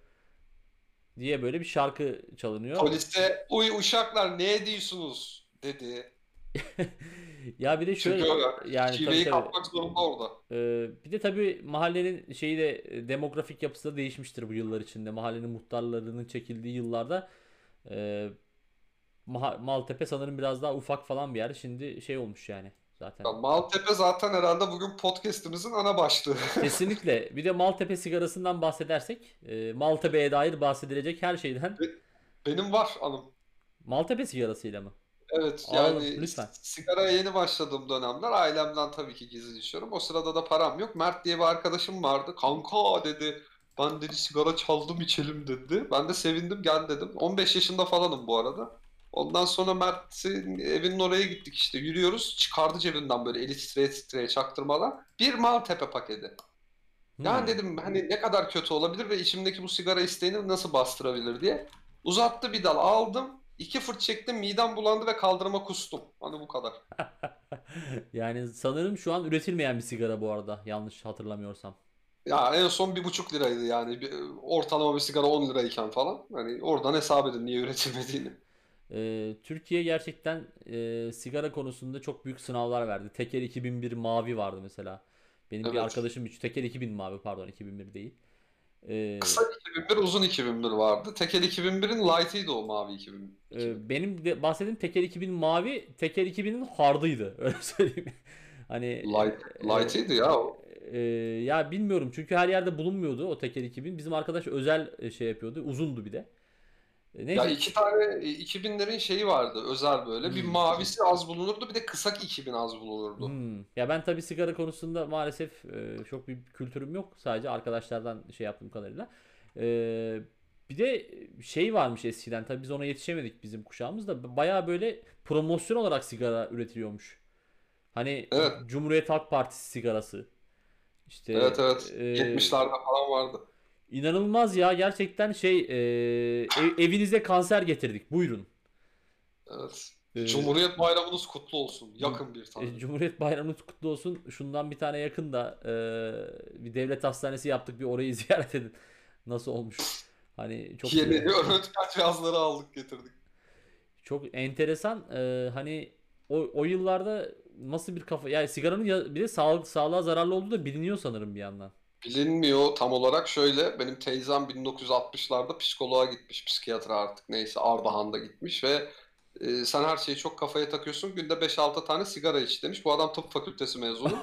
diye böyle bir şarkı çalınıyor. Polise uy uşaklar ne ediyorsunuz dedi. Ya bir de şöyle o yani şiveyi tabii kapmak zorunda orada. Ee, bir de tabii mahallenin şeyi de e, demografik yapısı da değişmiştir bu yıllar içinde. Mahallenin muhtarlarının çekildiği yıllarda e, Maltepe sanırım biraz daha ufak falan bir yer. Şimdi şey olmuş yani zaten. Ya Maltepe zaten herhalde bugün podcast'imizin ana başlığı. Kesinlikle. Bir de Maltepe sigarasından bahsedersek, e, Maltepe'ye dair bahsedilecek her şeyden Benim var anım. Maltepe sigarasıyla mı? Evet Alalım, yani lütfen. sigaraya yeni başladığım dönemler ailemden tabii ki gizli içiyorum. O sırada da param yok. Mert diye bir arkadaşım vardı. Kanka dedi ben dedi sigara çaldım içelim dedi. Ben de sevindim gel dedim. 15 yaşında falanım bu arada. Ondan sonra Mert'in evinin oraya gittik işte yürüyoruz. Çıkardı cebinden böyle eli titreye titreye çaktırmadan. Bir Maltepe paketi. Yani Hmm. dedim hani ne kadar kötü olabilir ve içimdeki bu sigara isteğini nasıl bastırabilir diye. Uzattı bir dal aldım. iki fırt çektim midem bulandı ve kaldırıma kustum. Hani bu kadar. Yani sanırım şu an üretilmeyen bir sigara bu arada. Yanlış hatırlamıyorsam. Ya en son bir buçuk liraydı yani. Bir, ortalama bir sigara 10 lirayken falan. Hani oradan hesap edin niye üretilmediğini. Ee, Türkiye gerçekten e, sigara konusunda çok büyük sınavlar verdi. Tekel 2001 mavi vardı mesela. Benim bir Evet. arkadaşım üç Tekel 2000 mavi pardon 2001 değil. Ee, Kısa 2001, uzun 2001 vardı. Tekel 2001'in light'ıydı o mavi 2000. e, benim de bahsettiğim Tekel 2000 mavi, Tekel 2000'in hardıydı. Öyle söyleyeyim. Hani Light, light'ıydı ya o. e, ya bilmiyorum çünkü her yerde bulunmuyordu o Tekel 2000. Bizim arkadaş özel e, şey yapıyordu. Uzundu bir de. E, Ya neyse iki tane e, 2000'lerin şeyi vardı özel böyle. Bir Hmm. mavisi az bulunurdu bir de kısak 2000 az bulunurdu. Hmm. Ya ben tabii sigara konusunda maalesef e, çok bir kültürüm yok. Sadece arkadaşlardan şey yaptığım kadarıyla. E, bir de şey varmış eskiden tabii biz ona yetişemedik bizim kuşağımızda. Bayağı böyle promosyon olarak sigara üretiliyormuş. Hani Evet. Cumhuriyet Halk Partisi sigarası. İşte Evet evet. e, 70'lerde falan vardı. İnanılmaz ya gerçekten şey e, ev- evinize kanser getirdik. Buyurun. Evet. Ee, Cumhuriyet Bayramınız kutlu olsun. Yakın bir e, tane. Cumhuriyet Bayramınız kutlu olsun. Şundan bir tane yakında e, bir devlet hastanesi yaptık. Bir orayı ziyaret edin. Nasıl olmuş? Hani çok Yeni öğretmen cihazları aldık getirdik. çok enteresan. E, hani o, o yıllarda nasıl bir kafa yani sigaranın ya, bir de sağlık sağlığa zararlı olduğu da biliniyor sanırım bir yandan. Bilinmiyor tam olarak şöyle. Benim teyzem 1960'larda psikoloğa gitmiş. Psikiyatra artık neyse Ardahan'da gitmiş ve e, sen her şeyi çok kafaya takıyorsun. Günde 5-6 tane sigara iç demiş. Bu adam tıp fakültesi mezunu.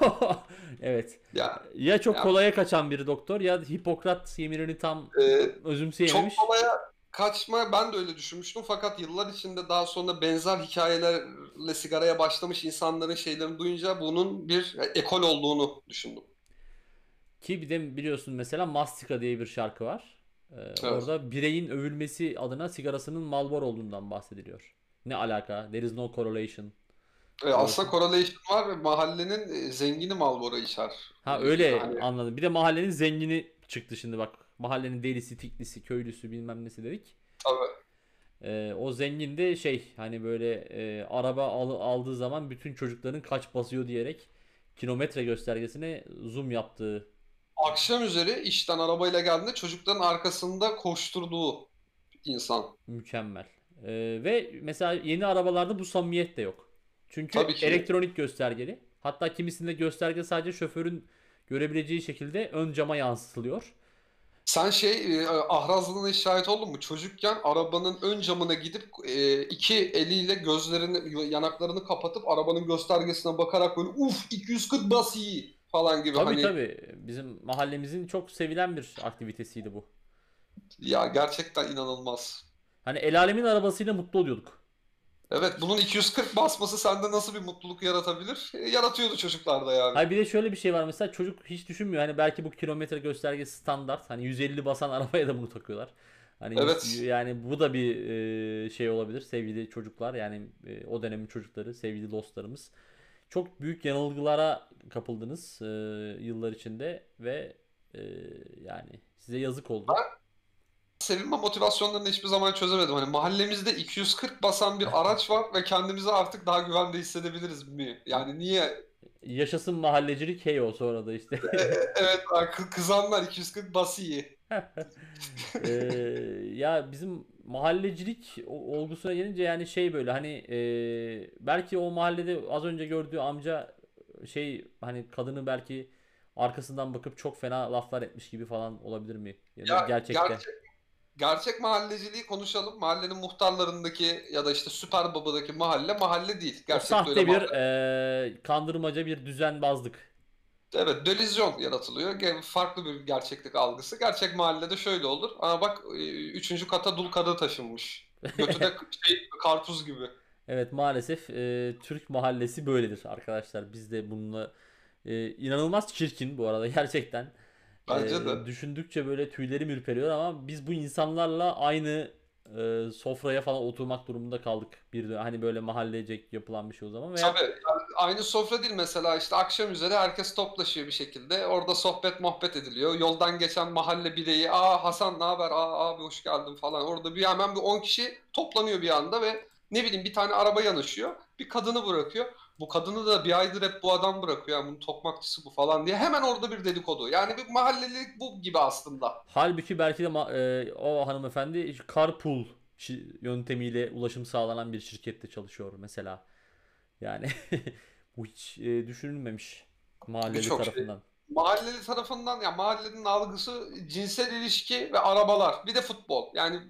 Evet. Ya Ya çok Ya- kolaya kaçan bir doktor ya Hipokrat yeminini tam e, özümseyememiş. Çok kolaya kaçma ben de öyle düşünmüştüm fakat yıllar içinde daha sonra benzer hikayelerle sigaraya başlamış insanların şeylerini duyunca bunun bir ekol olduğunu düşündüm. Ki bir de biliyorsun mesela Mastika diye bir şarkı var. Ee, Orada bireyin övülmesi adına sigarasının Marlboro olduğundan bahsediliyor. Ne alaka? There is no correlation. E, aslında correlation var ve mahallenin e, zengini Marlboro içer. Ha öyle Hani- anladım. Bir de mahallenin zengini çıktı şimdi bak. Mahallenin delisi, tiklisi, köylüsü bilmem nesi dedik. Tabii. Ee, o zengin de şey hani böyle e, araba al- aldığı zaman bütün çocukların kaç basıyor diyerek kilometre göstergesine zoom yaptığı Akşam üzeri işten arabayla geldiğinde çocukların arkasında koşturduğu insan. Mükemmel. Ee, ve mesela yeni arabalarda bu samimiyet de yok. Çünkü elektronik göstergeli. Hatta kimisinde gösterge sadece şoförün görebileceği şekilde ön cama yansıtılıyor. Sen şey e, ahrazlığına şahit oldun mu? Çocukken arabanın ön camına gidip e, iki eliyle gözlerini, yanaklarını kapatıp arabanın göstergesine bakarak böyle uf 240 bas iyi falan gibi Tabii hani tabii. Bizim mahallemizin çok sevilen bir aktivitesiydi bu. ya gerçekten inanılmaz. Hani el alemin arabasıyla mutlu oluyorduk. Evet bunun 240 basması sende nasıl bir mutluluk yaratabilir? E, yaratıyordu çocuklarda yani. Hayır bir de şöyle bir şey var mesela çocuk hiç düşünmüyor. Hani belki bu kilometre göstergesi standart. Hani 150 basan arabaya da bunu takıyorlar. Hani Evet. yani bu da bir e, şey olabilir sevgili çocuklar yani e, o dönemin çocukları sevgili dostlarımız. Çok büyük yanılgılara kapıldınız e, yıllar içinde ve e, yani size yazık oldu. Sevilme motivasyonlarını hiçbir zaman çözemedim. Hani mahallemizde 240 basan bir araç var ve kendimizi artık daha güvende hissedebiliriz mi? Yani niye? Yaşasın mahallecilik hey o sonra da işte. Evet kı- kızanlar 240 bas iyi. Ee, ya bizim mahallecilik olgusuna gelince yani şey böyle hani e, belki o mahallede az önce gördüğü amca şey hani kadını belki arkasından bakıp çok fena laflar etmiş gibi falan olabilir mi? Ya da Ya gerçekte. gerçek, gerçek mahalleciliği konuşalım. Mahallenin muhtarlarındaki ya da işte Süper Baba'daki mahalle mahalle değil. O Gerçekten öyle sahte bir mahalle. e, kandırmaca bir düzenbazlık. Evet, delüzyon yaratılıyor. Farklı bir gerçeklik algısı. Gerçek mahallede şöyle olur. Aa bak e, üçüncü kata dul kadın taşınmış. Götü de şey, karpuz gibi. Evet maalesef e, Türk mahallesi böyledir arkadaşlar. Biz de bununla e, inanılmaz çirkin bu arada gerçekten. Bence E, de. düşündükçe böyle tüylerim ürperiyor ama biz bu insanlarla aynı e, sofraya falan oturmak durumunda kaldık. Bir de hani böyle mahallecek yapılan bir şey o zaman veya Tabii yani aynı sofra değil mesela işte akşam üzeri herkes toplaşıyor bir şekilde. Orada sohbet muhabbet ediliyor. Yoldan geçen mahalle bireyi aa Hasan ne haber aa abi hoş geldin falan. Orada bir hemen bir 10 kişi toplanıyor bir anda ve ne bileyim bir tane araba yanaşıyor. Bir kadını bırakıyor. Bu kadını da bir aydır hep bu adam bırakıyor. Yani bunun tokmakçısı bu falan diye. Hemen orada bir dedikodu. Yani bir mahallelilik bu gibi aslında. halbuki belki de e, o hanımefendi carpool yöntemiyle ulaşım sağlanan bir şirkette çalışıyor mesela. Yani bu hiç e, düşünülmemiş mahalleli Birçok şey. tarafından. Mahalleli tarafından ya mahallenin algısı cinsel ilişki ve arabalar. Bir de futbol. Yani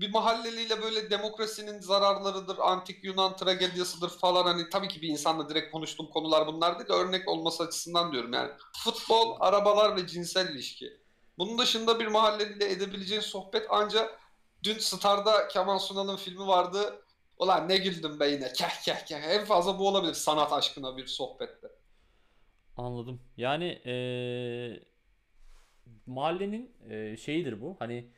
bir mahalleliyle böyle demokrasinin zararlarıdır, antik Yunan tragediyasıdır falan hani tabii ki bir insanla direkt konuştuğum konular bunlar değil de örnek olması açısından diyorum yani. Futbol, arabalar ve cinsel ilişki. Bunun dışında bir mahalleliyle edebileceğin sohbet ancak dün Star'da Kemal Sunal'ın filmi vardı. Ulan ne güldüm be yine. Keh keh keh. En fazla bu olabilir sanat aşkına bir sohbette. Anladım. Yani eee, mahallenin eee, şeyidir bu. Hani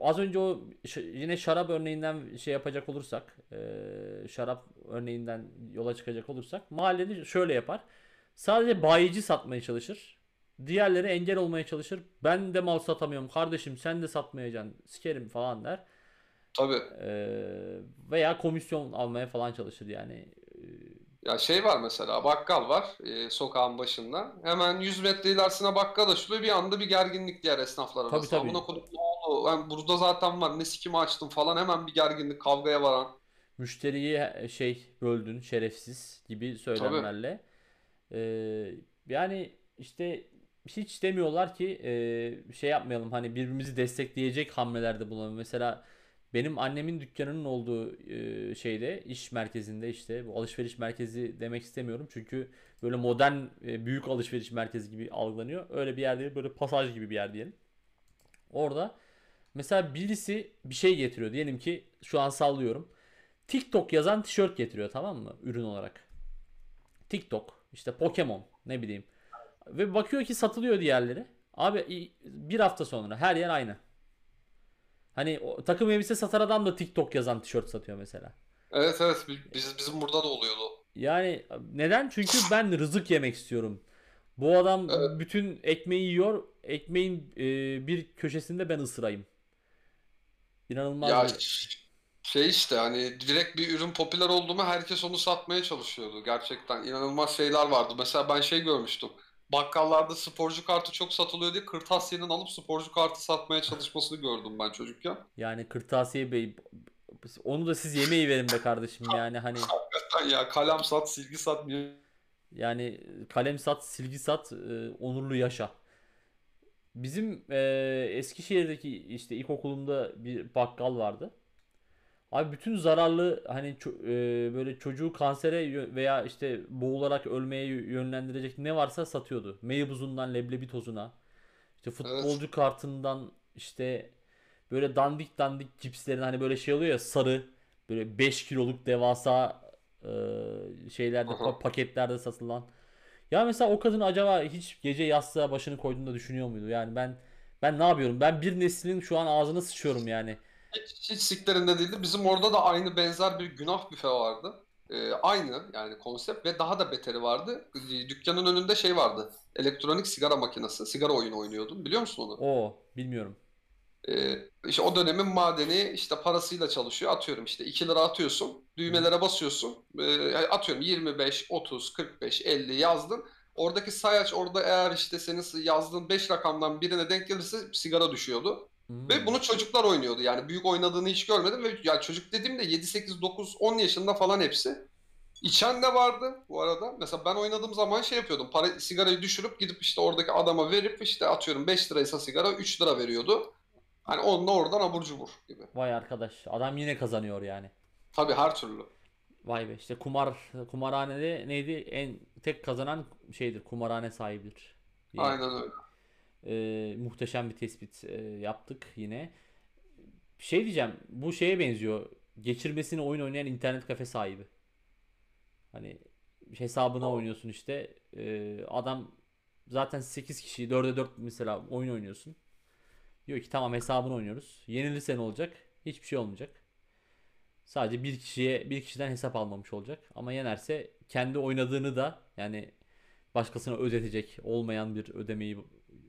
az önce o yine şarap örneğinden şey yapacak olursak, eee, şarap örneğinden yola çıkacak olursak, mahalleli şöyle yapar. Sadece bayici satmaya çalışır. Diğerleri engel olmaya çalışır. Ben de mal satamıyorum kardeşim sen de satmayacaksın sikerim falan der. Tabii. Ee, veya komisyon almaya falan çalışır yani. Ya şey var mesela bakkal var e, sokağın başında. Hemen 100 metre ilerisine bakkal açılıyor. Bir anda bir gerginlik diğer esnaflar Tabii, arasında. tabii. Buna kodum ne oldu? Ben burada zaten var. Ne sikimi açtım falan. Hemen bir gerginlik kavgaya varan. müşteriyi şey böldün şerefsiz gibi söylemlerle. Ee, yani işte hiç demiyorlar ki e, şey yapmayalım hani birbirimizi destekleyecek hamlelerde bulunalım. Mesela benim annemin dükkanının olduğu e, şeyde iş merkezinde işte bu alışveriş merkezi demek istemiyorum çünkü böyle modern e, büyük alışveriş merkezi gibi algılanıyor. Öyle bir yer değil böyle pasaj gibi bir yer diyelim. Orada mesela birisi bir şey getiriyor diyelim ki şu an sallıyorum. TikTok yazan tişört getiriyor tamam mı ürün olarak. TikTok işte Pokemon ne bileyim. Ve bakıyor ki satılıyor diğerleri. Abi bir hafta sonra her yer aynı. Hani o, takım elbise satan adam da TikTok yazan tişört satıyor mesela. Evet evet bi- biz, bizim burada da oluyordu. Yani neden? Çünkü ben rızık yemek istiyorum. Bu adam Evet. bütün ekmeği yiyor. Ekmeğin e, bir köşesinde ben ısırayım. İnanılmaz Ya bir- şey işte hani direkt bir ürün popüler oldu mu herkes onu satmaya çalışıyordu. Gerçekten inanılmaz şeyler vardı. Mesela ben şey görmüştüm. Bakkallarda sporcu kartı çok satılıyor diye kırtasiyenin alıp sporcu kartı satmaya çalışmasını gördüm ben çocukken. Yani kırtasiye bey onu da siz yemeği verin be kardeşim yani hani Hakikaten ya kalem sat, silgi sat. yani kalem sat, silgi sat, e, onurlu yaşa. Bizim e, Eskişehir'deki işte ilkokulumda bir bakkal vardı. Abi bütün zararlı hani ço- e, böyle çocuğu kansere veya işte boğularak ölmeye yö- yönlendirecek ne varsa satıyordu. Meybuzundan leblebi tozuna, işte futbolcu kartından işte böyle dandik dandik cipslerin hani böyle şey oluyor ya sarı böyle 5 kiloluk devasa e, şeylerde pa- paketlerde satılan. Ya mesela o kadın acaba hiç gece yastığa başını koyduğunda düşünüyor muydu? Yani ben ben ne yapıyorum? Ben bir neslin şu an ağzına sıçıyorum yani. Hiç, hiç siklerinde değildi. Bizim orada da aynı benzer bir günah büfe vardı. Ee, aynı yani konsept ve daha da beteri vardı. Dükkanın önünde şey vardı. Elektronik sigara makinesi. Sigara oyunu oynuyordum. Biliyor musun onu? O bilmiyorum. Ee, işte o dönemin madeni işte parasıyla çalışıyor. Atıyorum işte 2 lira atıyorsun. Düğmelere basıyorsun. Yani atıyorum 25, 30, 45, 50 yazdın. Oradaki sayaç orada eğer işte senin yazdığın 5 rakamdan birine denk gelirse sigara düşüyordu. Hmm. Ve bunu çocuklar oynuyordu. Yani büyük oynadığını hiç görmedim ve ya çocuk dediğimde 7 8 9 10 yaşında falan hepsi. İçen de vardı bu arada. Mesela ben oynadığım zaman şey yapıyordum. Para sigarayı düşürüp gidip işte oradaki adama verip işte atıyorum 5 liraysa sigara 3 lira veriyordu. Hani onunla oradan abur cubur gibi. Vay arkadaş adam yine kazanıyor yani. Tabii her türlü. Vay be işte kumar kumarhanede neydi en tek kazanan şeydir kumarhane sahibidir. diye. Aynen öyle. Ee, muhteşem bir tespit e, yaptık yine. Şey diyeceğim bu şeye benziyor. Geçirmesini oyun oynayan internet kafe sahibi. Hani hesabına Aa. oynuyorsun işte. Ee, adam zaten 8 kişi 4'e 4 mesela oyun oynuyorsun. Diyor ki tamam hesabını oynuyoruz. Yenilirse ne olacak? Hiçbir şey olmayacak. Sadece bir kişiye bir kişiden hesap almamış olacak. Ama yenerse kendi oynadığını da yani başkasına ödetecek olmayan bir ödemeyi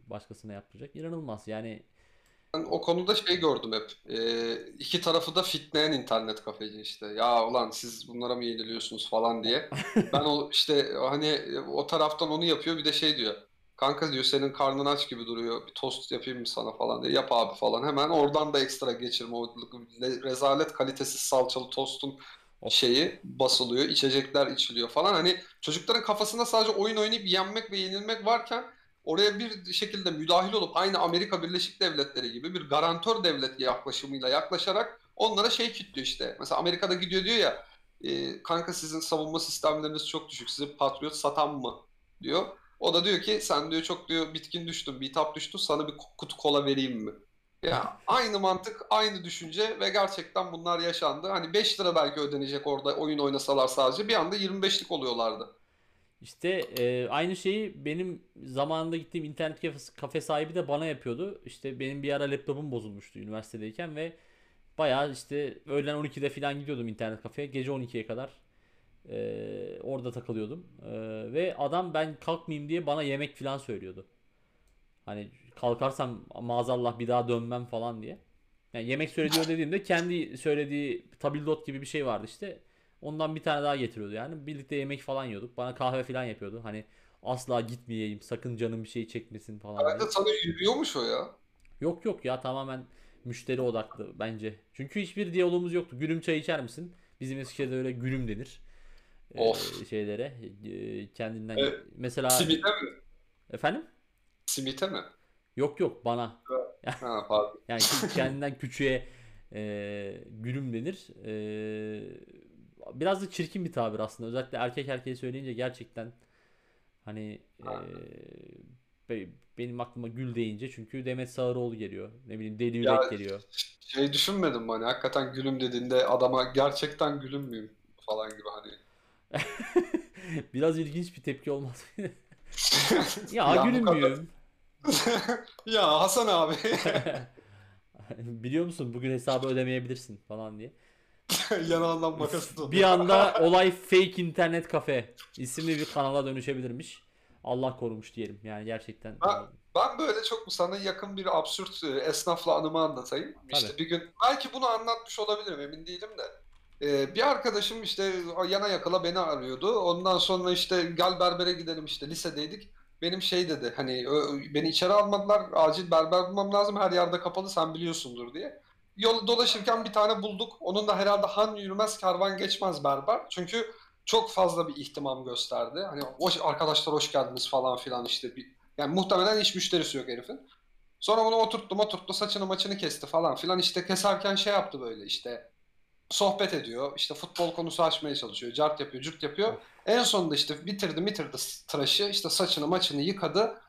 başkasına yaptıracak. İnanılmaz. Yani Ben o konuda şey gördüm hep. Ee, iki tarafı da fitleyen internet kafeci işte. Ya ulan siz bunlara mı yeniliyorsunuz falan diye. Ben o işte hani o taraftan onu yapıyor bir de şey diyor. Kanka diyor senin karnın aç gibi duruyor. Bir tost yapayım mı sana falan diye. Yap abi falan. Hemen oradan da ekstra geçirme. O le- rezalet kalitesiz salçalı tostun şeyi basılıyor. içecekler içiliyor falan. Hani çocukların kafasında sadece oyun oynayıp yenmek ve yenilmek varken oraya bir şekilde müdahil olup aynı Amerika Birleşik Devletleri gibi bir garantör devlet yaklaşımıyla yaklaşarak onlara şey kitliyor işte. Mesela Amerika'da gidiyor diyor ya e, kanka sizin savunma sistemleriniz çok düşük. Size Patriot satan mı? diyor. O da diyor ki sen diyor çok diyor bitkin düştün, bitap düştün sana bir kutu kola vereyim mi? Ya aynı mantık, aynı düşünce ve gerçekten bunlar yaşandı. Hani 5 lira belki ödenecek orada oyun oynasalar sadece bir anda 25'lik oluyorlardı. işte e, aynı şeyi benim zamanında gittiğim internet kafe, kafe sahibi de bana yapıyordu. İşte benim bir ara laptopum bozulmuştu üniversitedeyken ve bayağı işte öğlen 12'de falan gidiyordum internet kafeye. Gece 12'ye kadar e, orada takılıyordum. E, ve adam ben kalkmayayım diye bana yemek falan söylüyordu. Hani kalkarsam maazallah bir daha dönmem falan diye. Yani yemek söylediyor dediğimde kendi söylediği tabildot gibi bir şey vardı işte. Ondan bir tane daha getiriyordu yani. Birlikte yemek falan yiyorduk. Bana kahve falan yapıyordu. Hani asla gitmeyeyim. Sakın canım bir şey çekmesin falan Ben diye. de sana yürüyormuş o ya. Yok yok ya tamamen müşteri odaklı bence. Çünkü hiçbir diyalogumuz yoktu. Gülüm çay içer misin? Bizim Eskişehir'de öyle gülüm denir. Of. şeylere Ee, kendinden Evet. mesela Simite mi? efendim? Simite mi? Yok yok bana. Ha pardon. Yani kendinden küçüğe e, gülüm denir. E, biraz da çirkin bir tabir aslında. Özellikle erkek erkeğe söyleyince gerçekten hani e, be- benim aklıma gül deyince çünkü Demet Sağıroğlu geliyor. Ne bileyim Deli Yürek Ya geliyor. şey düşünmedim hani hakikaten gülüm dediğinde adama gerçekten gülüm müyüm falan gibi hani. Biraz ilginç bir tepki olmaz mı? ya, Ya müyüm? Ya Hasan abi. Biliyor musun bugün hesabı ödemeyebilirsin falan diye. Yanağından makası da Bir anda olay fake internet kafe isimli bir kanala dönüşebilirmiş. Allah korumuş diyelim. Yani gerçekten. Ha, Ben böyle çok sana yakın bir absürt e, esnafla anımı anlatayım. İşte Tabii. bir gün belki bunu anlatmış olabilirim emin değilim de. Ee, bir arkadaşım işte yana yakala beni arıyordu. Ondan sonra işte gel berbere gidelim işte lisedeydik. Benim şey dedi hani beni içeri almadılar acil berber bulmam lazım her yerde kapalı sen biliyorsundur diye. Yol dolaşırken bir tane bulduk. Onun da herhalde han yürümez kervan geçmez berber. Çünkü çok fazla bir ihtimam gösterdi. Hani hoş, arkadaşlar hoş geldiniz falan filan işte bir yani muhtemelen hiç müşterisi yok herifin. Sonra onu oturttum oturttu saçını maçını kesti falan filan işte keserken şey yaptı böyle işte sohbet ediyor işte futbol konusu açmaya çalışıyor cart yapıyor cürt yapıyor. En sonunda işte bitirdi bitirdi tıraşı işte saçını maçını yıkadı.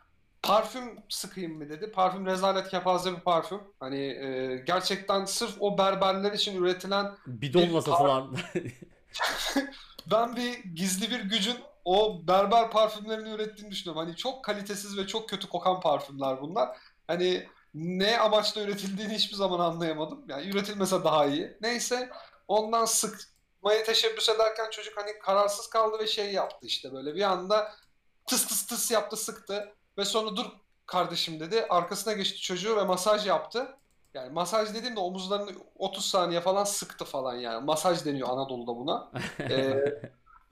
Parfüm sıkayım mı dedi. Parfüm rezalet kepaze bir parfüm. Hani e, gerçekten sırf o berberler için üretilen Bidonla Bir- satılan. ben bir gizli bir gücün o berber parfümlerini ürettiğini düşünüyorum. Hani çok kalitesiz ve çok kötü kokan parfümler bunlar. Hani ne amaçla üretildiğini hiçbir zaman anlayamadım. Yani üretilmese daha iyi. Neyse ondan sıkmaya teşebbüs ederken çocuk hani kararsız kaldı ve şey yaptı işte böyle bir anda tıs tıs tıs yaptı sıktı ve sonra dur kardeşim dedi. Arkasına geçti çocuğu ve masaj yaptı. Yani masaj dediğimde omuzlarını 30 saniye falan sıktı falan yani. Masaj deniyor Anadolu'da buna. Ee,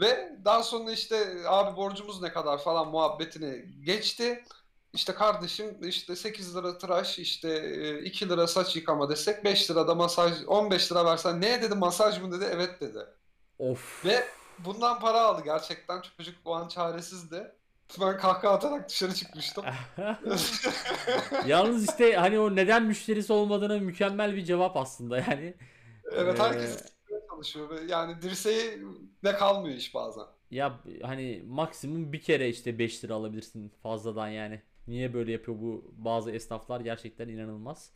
ve daha sonra işte abi borcumuz ne kadar falan muhabbetini geçti. İşte kardeşim işte 8 lira tıraş işte e, 2 lira saç yıkama desek 5 lira da masaj 15 lira versen ne dedi masaj mı dedi evet dedi. of. Ve bundan para aldı gerçekten çocuk o an çaresizdi. Ben kahkaha atarak dışarı çıkmıştım. Yalnız işte hani o neden müşterisi olmadığına mükemmel bir cevap aslında yani. Evet Ee, herkes çalışıyor yani dirseği ne kalmıyor iş bazen. Ya hani maksimum bir kere işte 5 lira alabilirsin fazladan yani. Niye böyle yapıyor bu bazı esnaflar gerçekten inanılmaz.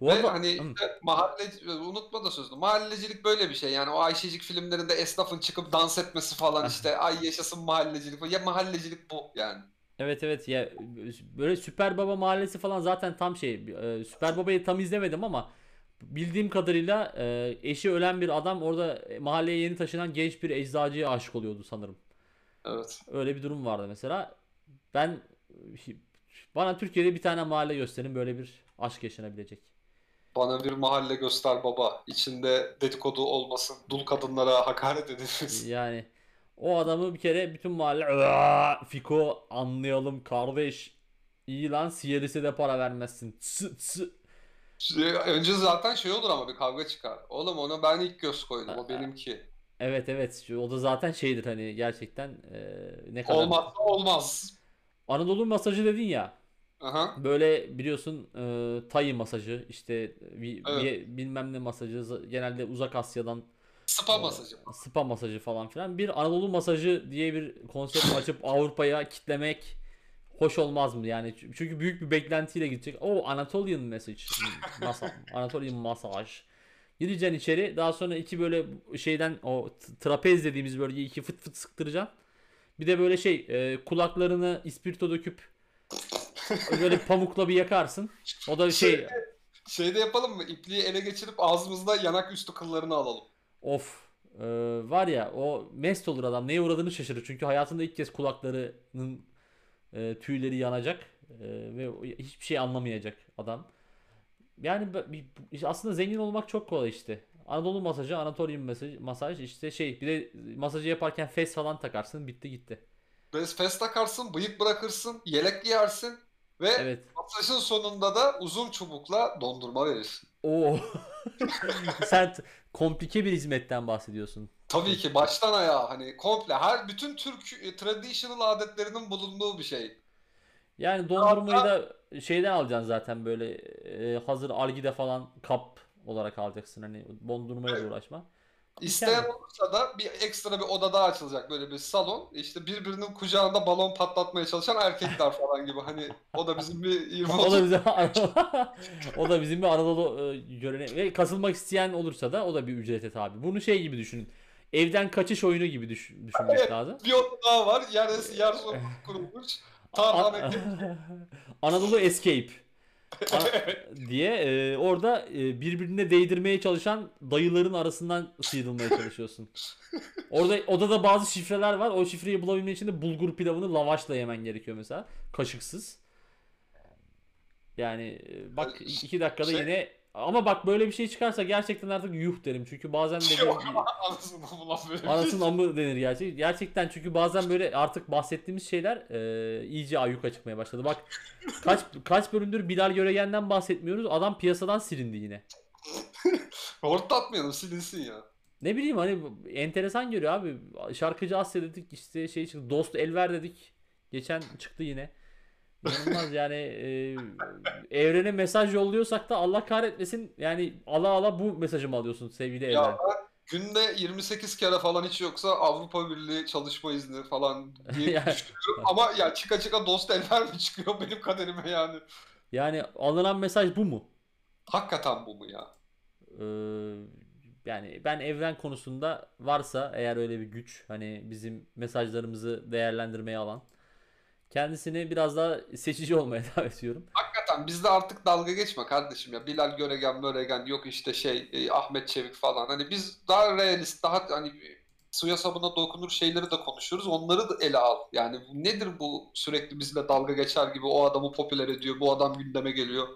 Bu Ve arada hani işte mahalleci, unutma da sözünü. Mahallecilik böyle bir şey. Yani o Ayşecik filmlerinde esnafın çıkıp dans etmesi falan işte ay yaşasın mahallecilik. Ya mahallecilik bu yani. Evet evet ya böyle Süper Baba Mahallesi falan zaten tam şey e, Süper Baba'yı tam izlemedim ama bildiğim kadarıyla e, eşi ölen bir adam orada mahalleye yeni taşınan genç bir eczacıya aşık oluyordu sanırım. Evet. Öyle bir durum vardı mesela. Ben bana Türkiye'de bir tane mahalle gösterin böyle bir aşk yaşanabilecek. Bana bir mahalle göster baba. İçinde dedikodu olmasın. Dul kadınlara hakaret edilmesin. Yani o adamı bir kere bütün mahalle "Aa, Fiko anlayalım kardeş. İyi lan Siyeris'e de para vermezsin. Sı, sı. Şey, Önce zaten şey olur ama bir kavga çıkar. Oğlum ona ben ilk göz koydum. O benimki. Evet evet o da zaten şeydir hani gerçekten e, ne kadar Olmazsa olmaz. Anadolu masajı dedin ya Aha. böyle biliyorsun e, Tay masajı işte bir, Evet. bir- bilmem ne masajı genelde uzak Asya'dan Spa e, masajı. spa masajı falan filan bir Anadolu masajı diye bir konsept açıp Avrupa'ya kitlemek hoş olmaz mı yani çünkü büyük bir beklentiyle gidecek o Anatolian message masa, Anatolian masaj gireceksin içeri daha sonra iki böyle şeyden o trapez dediğimiz bölgeyi iki fıt fıt sıktıracaksın bir de böyle şey e, kulaklarını ispirto döküp böyle pamukla bir yakarsın o da şey Şeyde yapalım mı? İpliği ele geçirip ağzımızda yanak üstü kıllarını alalım. Of. Ee, var ya o mest olur adam. Neye uğradığını şaşırır. Çünkü hayatında ilk kez kulaklarının e, tüyleri yanacak. E, ve hiçbir şey anlamayacak adam. yani aslında zengin olmak çok kolay işte. Anadolu masajı, Anatolian masaj, masaj işte şey bir de masajı yaparken fes falan takarsın bitti gitti. Bez fes takarsın, bıyık bırakırsın, yelek giyersin ve Evet. masajın sonunda da uzun çubukla dondurma verirsin. Oo. Sen komplike bir hizmetten bahsediyorsun. Tabii ki baştan ayağa hani komple her bütün Türk e, traditional adetlerinin bulunduğu bir şey. Yani dondurmayı da şeyden alacaksın zaten böyle e, hazır algide falan kap olarak alacaksın. Hani dondurmayla uğraşma. İsteyen olursa da bir ekstra bir oda daha açılacak böyle bir salon. İşte birbirinin kucağında balon patlatmaya çalışan erkekler falan gibi. Hani o da bizim bir 20 O da bizim o da bizim bir Anadolu e, görene ve kasılmak isteyen olursa da o da bir ücrete tabi. Bunu şey gibi düşünün. Evden kaçış oyunu gibi düş- düşünmek Evet. lazım. bir oda daha var. Yer, yer sokak kurulmuş. Tarhan An- ekip. Anadolu Escape diye e, orada e, birbirine değdirmeye çalışan dayıların arasından sıyrılmaya çalışıyorsun. Orada odada bazı şifreler var. O şifreyi bulabilmek için de bulgur pilavını lavaşla yemen gerekiyor mesela. Kaşıksız. Yani e, bak iki dakikada şey- yine ama bak böyle bir şey çıkarsa gerçekten artık yuh derim. Çünkü bazen böyle şey. Anasının amı denir gerçek. Gerçekten çünkü bazen böyle artık bahsettiğimiz şeyler e, iyice ayyuka çıkmaya başladı. Bak kaç kaç bölümdür Bilal Göregen'den bahsetmiyoruz. Adam piyasadan silindi yine. Hortlatmayalım silinsin ya. Ne bileyim hani enteresan görüyor abi. Şarkıcı Asya dedik işte şey çıktı. Dost Elver dedik. Geçen çıktı yine. İnanılmaz yani e, evrene mesaj yolluyorsak da Allah kahretmesin yani ala ala bu mesajı mı alıyorsun sevgili evren? Ya ben günde 28 kere falan hiç yoksa Avrupa Birliği çalışma izni falan diye Yani- düşünüyorum. Ama ya çıka çıka dost eller mi çıkıyor benim kaderime yani. Yani alınan mesaj bu mu? Hakikaten bu mu ya? Ee, yani ben evren konusunda varsa eğer öyle bir güç hani bizim mesajlarımızı değerlendirmeye alan kendisini biraz daha seçici olmaya davet ediyorum. Hakikaten bizde artık dalga geçme kardeşim ya. Bilal Göregen, Möregen yok işte şey e, Ahmet Çevik falan. Hani biz daha realist, daha hani suya sabuna dokunur şeyleri de konuşuyoruz. Onları da ele al. Yani nedir bu sürekli bizle dalga geçer gibi o adamı popüler ediyor, bu adam gündeme geliyor.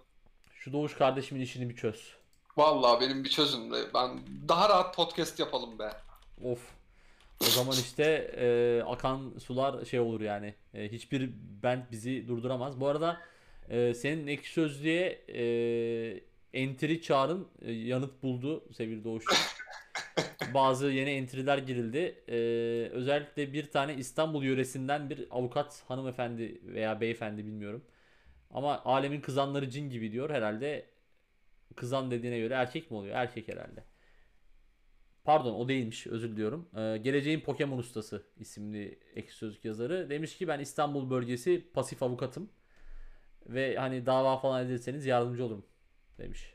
Şu Doğuş kardeşimin işini bir çöz. Vallahi benim bir çözüm. Ben daha rahat podcast yapalım be. Of. O zaman işte e, akan sular şey olur yani. E, hiçbir band bizi durduramaz. Bu arada e, senin ekşi sözlüğe e, entry çağrın e, yanıt buldu sevgili Doğuş'um. Bazı yeni entry'ler girildi. E, özellikle bir tane İstanbul yöresinden bir avukat hanımefendi veya beyefendi bilmiyorum. Ama alemin kızanları cin gibi diyor. Herhalde kızan dediğine göre erkek mi oluyor? Erkek herhalde. Pardon o değilmiş özür diliyorum. Ee, Geleceğin Pokemon Ustası isimli ekşi sözlük yazarı. Demiş ki ben İstanbul bölgesi pasif avukatım. Ve hani dava falan ederseniz yardımcı olurum demiş.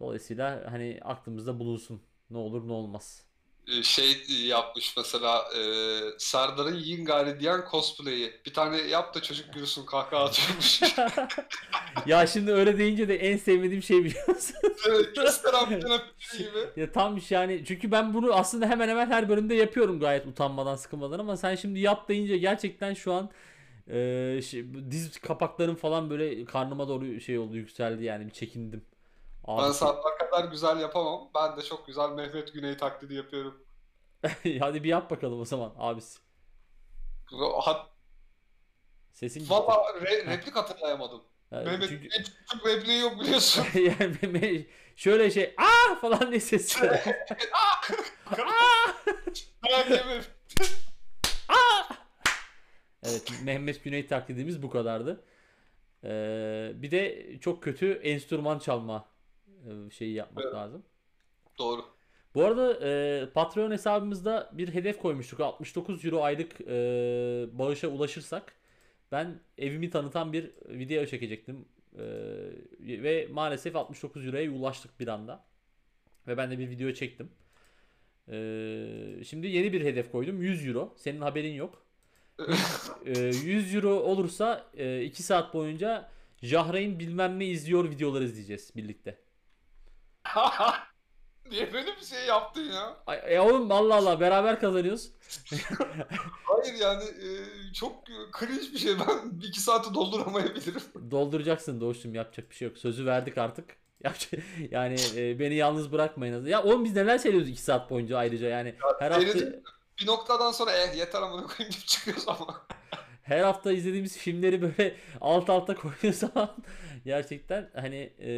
Dolayısıyla hani aklımızda bulunsun. Ne olur ne olmaz. Ee, Şey yapmış mesela e, Serdar'ın Yingari diyen cosplay'i. Bir tane yap da çocuk gülsün kahkaha atıyormuş. ya şimdi öyle deyince de en sevmediğim şey biliyor musun? Göster gibi. ya tam yani çünkü ben bunu aslında hemen hemen her bölümde yapıyorum gayet utanmadan sıkılmadan ama sen şimdi yap deyince gerçekten şu an e, şey, diz kapaklarım falan böyle karnıma doğru şey oldu yükseldi yani bir çekindim. Abi, Ben Serdar kadar güzel yapamam. Ben de çok güzel Mehmet Güney taklidi yapıyorum. hadi bir yap bakalım o zaman abisi. Hat, Sesin gitti. valla re- replik hatırlayamadım. Ya Mehmet çünkü Güney repliği yok biliyorsun. yani şöyle şey aa falan diye ses çıkar. Ben Mehmet. Evet Mehmet Güney taklidimiz bu kadardı. Ee, bir de çok kötü enstrüman çalma şeyi yapmak Evet. lazım. Doğru. Bu arada e, Patreon hesabımızda bir hedef koymuştuk. 69 euro aylık e, bağışa ulaşırsak ben evimi tanıtan bir video çekecektim. E, ve maalesef 69 euroya ulaştık bir anda. Ve ben de bir video çektim. E, şimdi yeni bir hedef koydum. 100 euro. Senin haberin yok. E, 100 euro olursa 2 saat boyunca Jahreyn bilmem ne izliyor videoları izleyeceğiz birlikte. Niye böyle bir şey yaptın ya? Ay, e oğlum Allah Allah beraber kazanıyoruz. Hayır yani e, çok cringe bir şey. Ben iki saati dolduramayabilirim. Dolduracaksın Doğuş'cum yapacak bir şey yok. Sözü verdik artık. Ya- yani e, beni yalnız bırakmayın. Ya oğlum biz neler seyrediyoruz 2 saat boyunca ayrıca yani her hafta seyredip- Bir noktadan sonra eh yeter amına koyayım deyip çıkıyoruz ama. her hafta izlediğimiz filmleri böyle alt alta koyduğu zaman gerçekten hani e,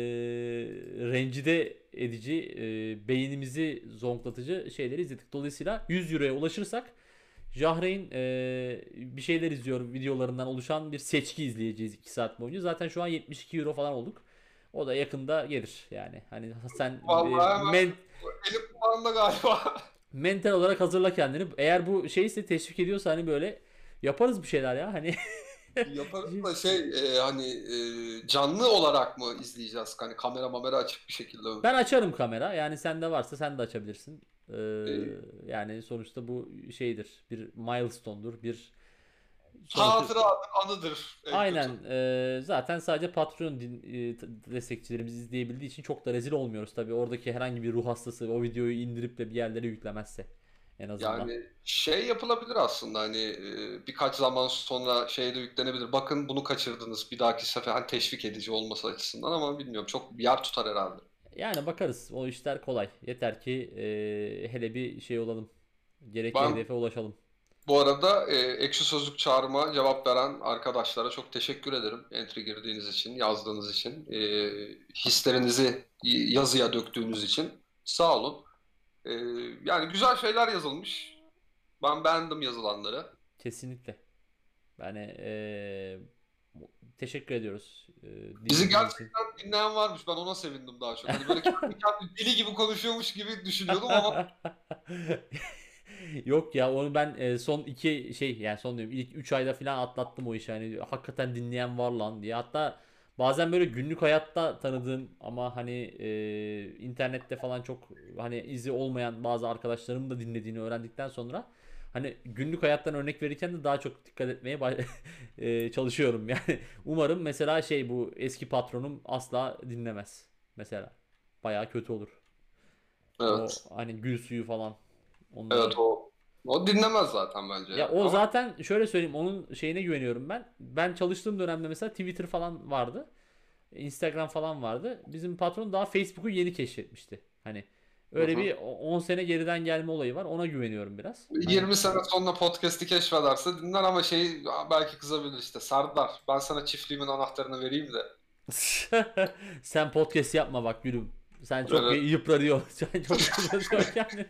rencide edici, e, beynimizi zonklatıcı şeyleri izledik. Dolayısıyla 100 euroya ulaşırsak Jahreyn e, bir şeyler izliyor videolarından oluşan bir seçki izleyeceğiz 2 saat boyunca. Zaten şu an 72 euro falan olduk. O da yakında gelir yani. Hani sen e, Vallahi hemen- men- Elim galiba. mental olarak hazırla kendini. Eğer bu şeyse teşvik ediyorsa hani böyle yaparız bir şeyler ya. Hani Yaparız da şey e, hani e, canlı olarak mı izleyeceğiz? Hani kamera mamera açık bir şekilde. Ben açarım kamera. Yani sende varsa sen de açabilirsin. Ee, yani sonuçta bu şeydir. Bir milestone'dur. Bir sonuçta- Hatıradır, anıdır. en Aynen. ee, zaten sadece Patreon din, e, destekçilerimiz izleyebildiği için çok da rezil olmuyoruz tabii. Oradaki herhangi bir ruh hastası o videoyu indirip de bir yerlere yüklemezse en azından. Yani şey yapılabilir aslında hani e, birkaç zaman sonra şeyde yüklenebilir. Bakın bunu kaçırdınız bir dahaki sefer hani teşvik edici olması açısından ama bilmiyorum çok yer tutar herhalde. Yani bakarız. O işler kolay. Yeter ki ee, hele bir şey olalım. Gerekli Ben- hedefe ulaşalım. Bu arada e, ekşi sözlük çağrıma cevap veren arkadaşlara çok teşekkür ederim. Entry girdiğiniz için, yazdığınız için, e, hislerinizi yazıya döktüğünüz için. Sağ olun. E, yani güzel şeyler yazılmış. Ben beğendim yazılanları. Kesinlikle. Yani eee, teşekkür ediyoruz. eee, Bizi dinlediğiniz için. gerçekten dinleyen varmış. Ben ona sevindim daha çok. Hani böyle kendi kendi dili gibi konuşuyormuş gibi düşünüyordum ama Yok ya onu ben e, son iki şey yani son diyorum ilk 3 ayda falan atlattım o işi. Hani hakikaten dinleyen var lan diye. Hatta bazen böyle günlük hayatta tanıdığın ama hani e, internette falan çok hani izi olmayan bazı arkadaşlarım da dinlediğini öğrendikten sonra hani günlük hayattan örnek verirken de daha çok dikkat etmeye e, çalışıyorum. Yani umarım mesela şey bu eski patronum asla dinlemez mesela. Bayağı kötü olur. evet. O hani gül suyu falan. Onları- Evet o o dinlemez zaten bence. Ya o Ama zaten şöyle söyleyeyim onun şeyine güveniyorum ben. Ben çalıştığım dönemde mesela Twitter falan vardı. Instagram falan vardı. Bizim patron daha Facebook'u yeni keşfetmişti. Hani öyle Hı hı. bir 10 sene geriden gelme olayı var. Ona güveniyorum biraz. Hani- 20 sene sonra podcast'i keşfederse dinler ama şey belki kızabilir işte. Serdar ben sana çiftliğimin anahtarını vereyim de. Sen podcast yapma bak gülüm. Sen çok Evet. yıpranıyor. Sen çok yıpranıyor kendini.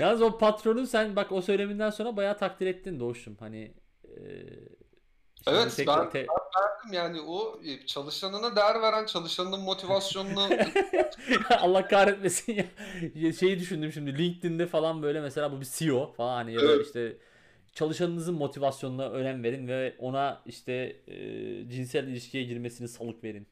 Yalnız o patronu sen bak o söyleminden sonra bayağı takdir ettin Doğuş'um. Hani e, Evet, tek- ben- te- Yani o e, çalışanına değer veren, çalışanının motivasyonunu Allah kahretmesin ya. Ya Şeyi düşündüm şimdi LinkedIn'de falan böyle mesela bu bir CEO falan hani ya da Evet. işte çalışanınızın motivasyonuna önem verin ve ona işte e, cinsel ilişkiye girmesini salık verin.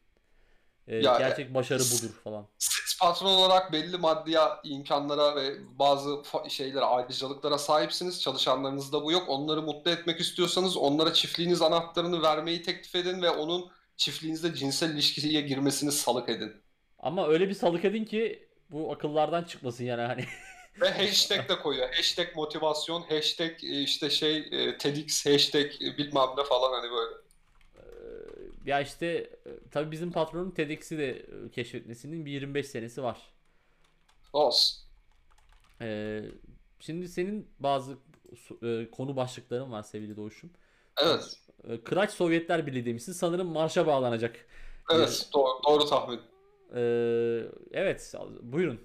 E, Ya, gerçek başarı budur falan. siz patron olarak belli maddi imkanlara ve bazı şeylere, ayrıcalıklara sahipsiniz. Çalışanlarınızda bu yok. Onları mutlu etmek istiyorsanız onlara çiftliğiniz anahtarını vermeyi teklif edin ve onun çiftliğinizde cinsel ilişkiye girmesini salık edin. Ama öyle bir salık edin ki bu akıllardan çıkmasın yani hani. Ve hashtag de koyuyor. Hashtag motivasyon, hashtag e, işte şey e, TEDx, hashtag e, bilmem ne falan hani böyle. Ya işte e, tabii bizim patronun TEDx'i de e, keşfetmesinin bir 25 senesi var. Olsun. Ee, şimdi senin bazı e, konu başlıkların var sevgili Doğuş'um. Evet. Ee, Kıraç Sovyetler Birliği demişsin. Sanırım marşa bağlanacak. Evet. Doğru, doğru tahmin. Ee, evet, buyurun.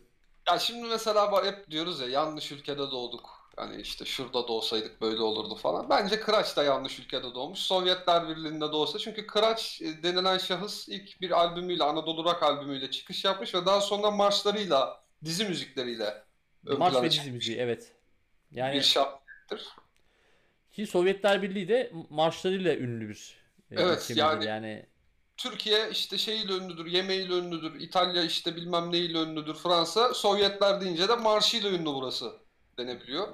Ya şimdi mesela hep diyoruz ya yanlış ülkede doğduk. Hani işte şurada doğsaydık böyle olurdu falan. Bence Kıraç da yanlış ülkede doğmuş. Sovyetler Birliği'nde doğsa. Çünkü Kıraç e, denilen şahıs ilk bir albümüyle, Anadolu Rock albümüyle çıkış yapmış ve daha sonra marşlarıyla, dizi müzikleriyle Marş ve dizi müziği, evet. Yani bir şahsiyettir. ki Sovyetler Birliği de marşlarıyla ünlü bir e, Evet, yani- yani Türkiye işte şeyiyle ünlüdür, yemeğiyle ünlüdür. İtalya işte bilmem neyle ünlüdür. Fransa, Sovyetler deyince de marşıyla ünlü burası denebiliyor.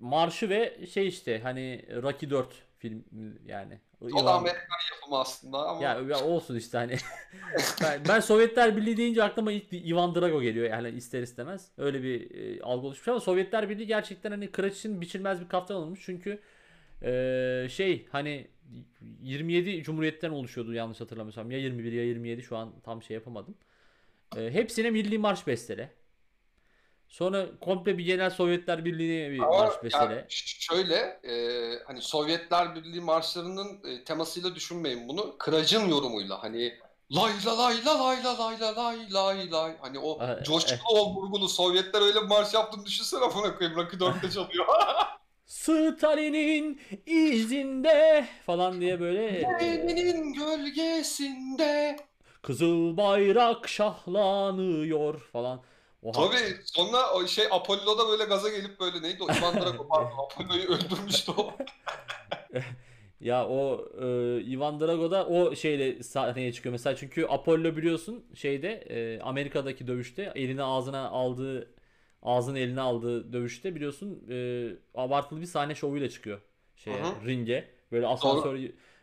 Marşı ve şey işte hani Rocky 4 film yani. O da İvan- Amerikan yapımı aslında ama Ya, ya olsun işte hani. ben, ben Sovyetler Birliği deyince aklıma ilk Ivan Drago geliyor yani ister istemez. Öyle bir e, algı oluşmuş ama Sovyetler Birliği gerçekten hani Kıraç için biçilmez bir kaftan olmuş. Çünkü e, şey hani 27 cumhuriyetten oluşuyordu yanlış hatırlamıyorsam. Ya 21 ya 27 şu an tam şey yapamadım. E, hepsine milli marş bestele. Sonra komple bir genel Sovyetler Birliği'ne bir Ama marş bestele. yani şöyle e, hani Sovyetler Birliği marşlarının e, temasıyla düşünmeyin bunu. Kıracın yorumuyla hani lay la lay la lay la lay la lay lay lay hani o Aa, coşkulu o vurgulu Sovyetler öyle bir marş yaptığını düşünsene bana koyayım Rocky 4'te çalıyor. Stalin'in izinde falan diye böyle e, Leninin gölgesinde. Kızıl bayrak şahlanıyor falan. Oha. Tabii sonra o şey Apollo'da böyle gaza gelip böyle neydi o? Ivan Drago pardon Apollo'yu öldürmüştü o. Ya o e, Ivan Drago da o şeyle sahneye çıkıyor mesela. Çünkü Apollo biliyorsun şeyde e, Amerika'daki dövüşte eline ağzına aldığı ağzını eline aldığı dövüşte biliyorsun e, abartılı bir sahne şovuyla çıkıyor şeye ringe. Böyle asansör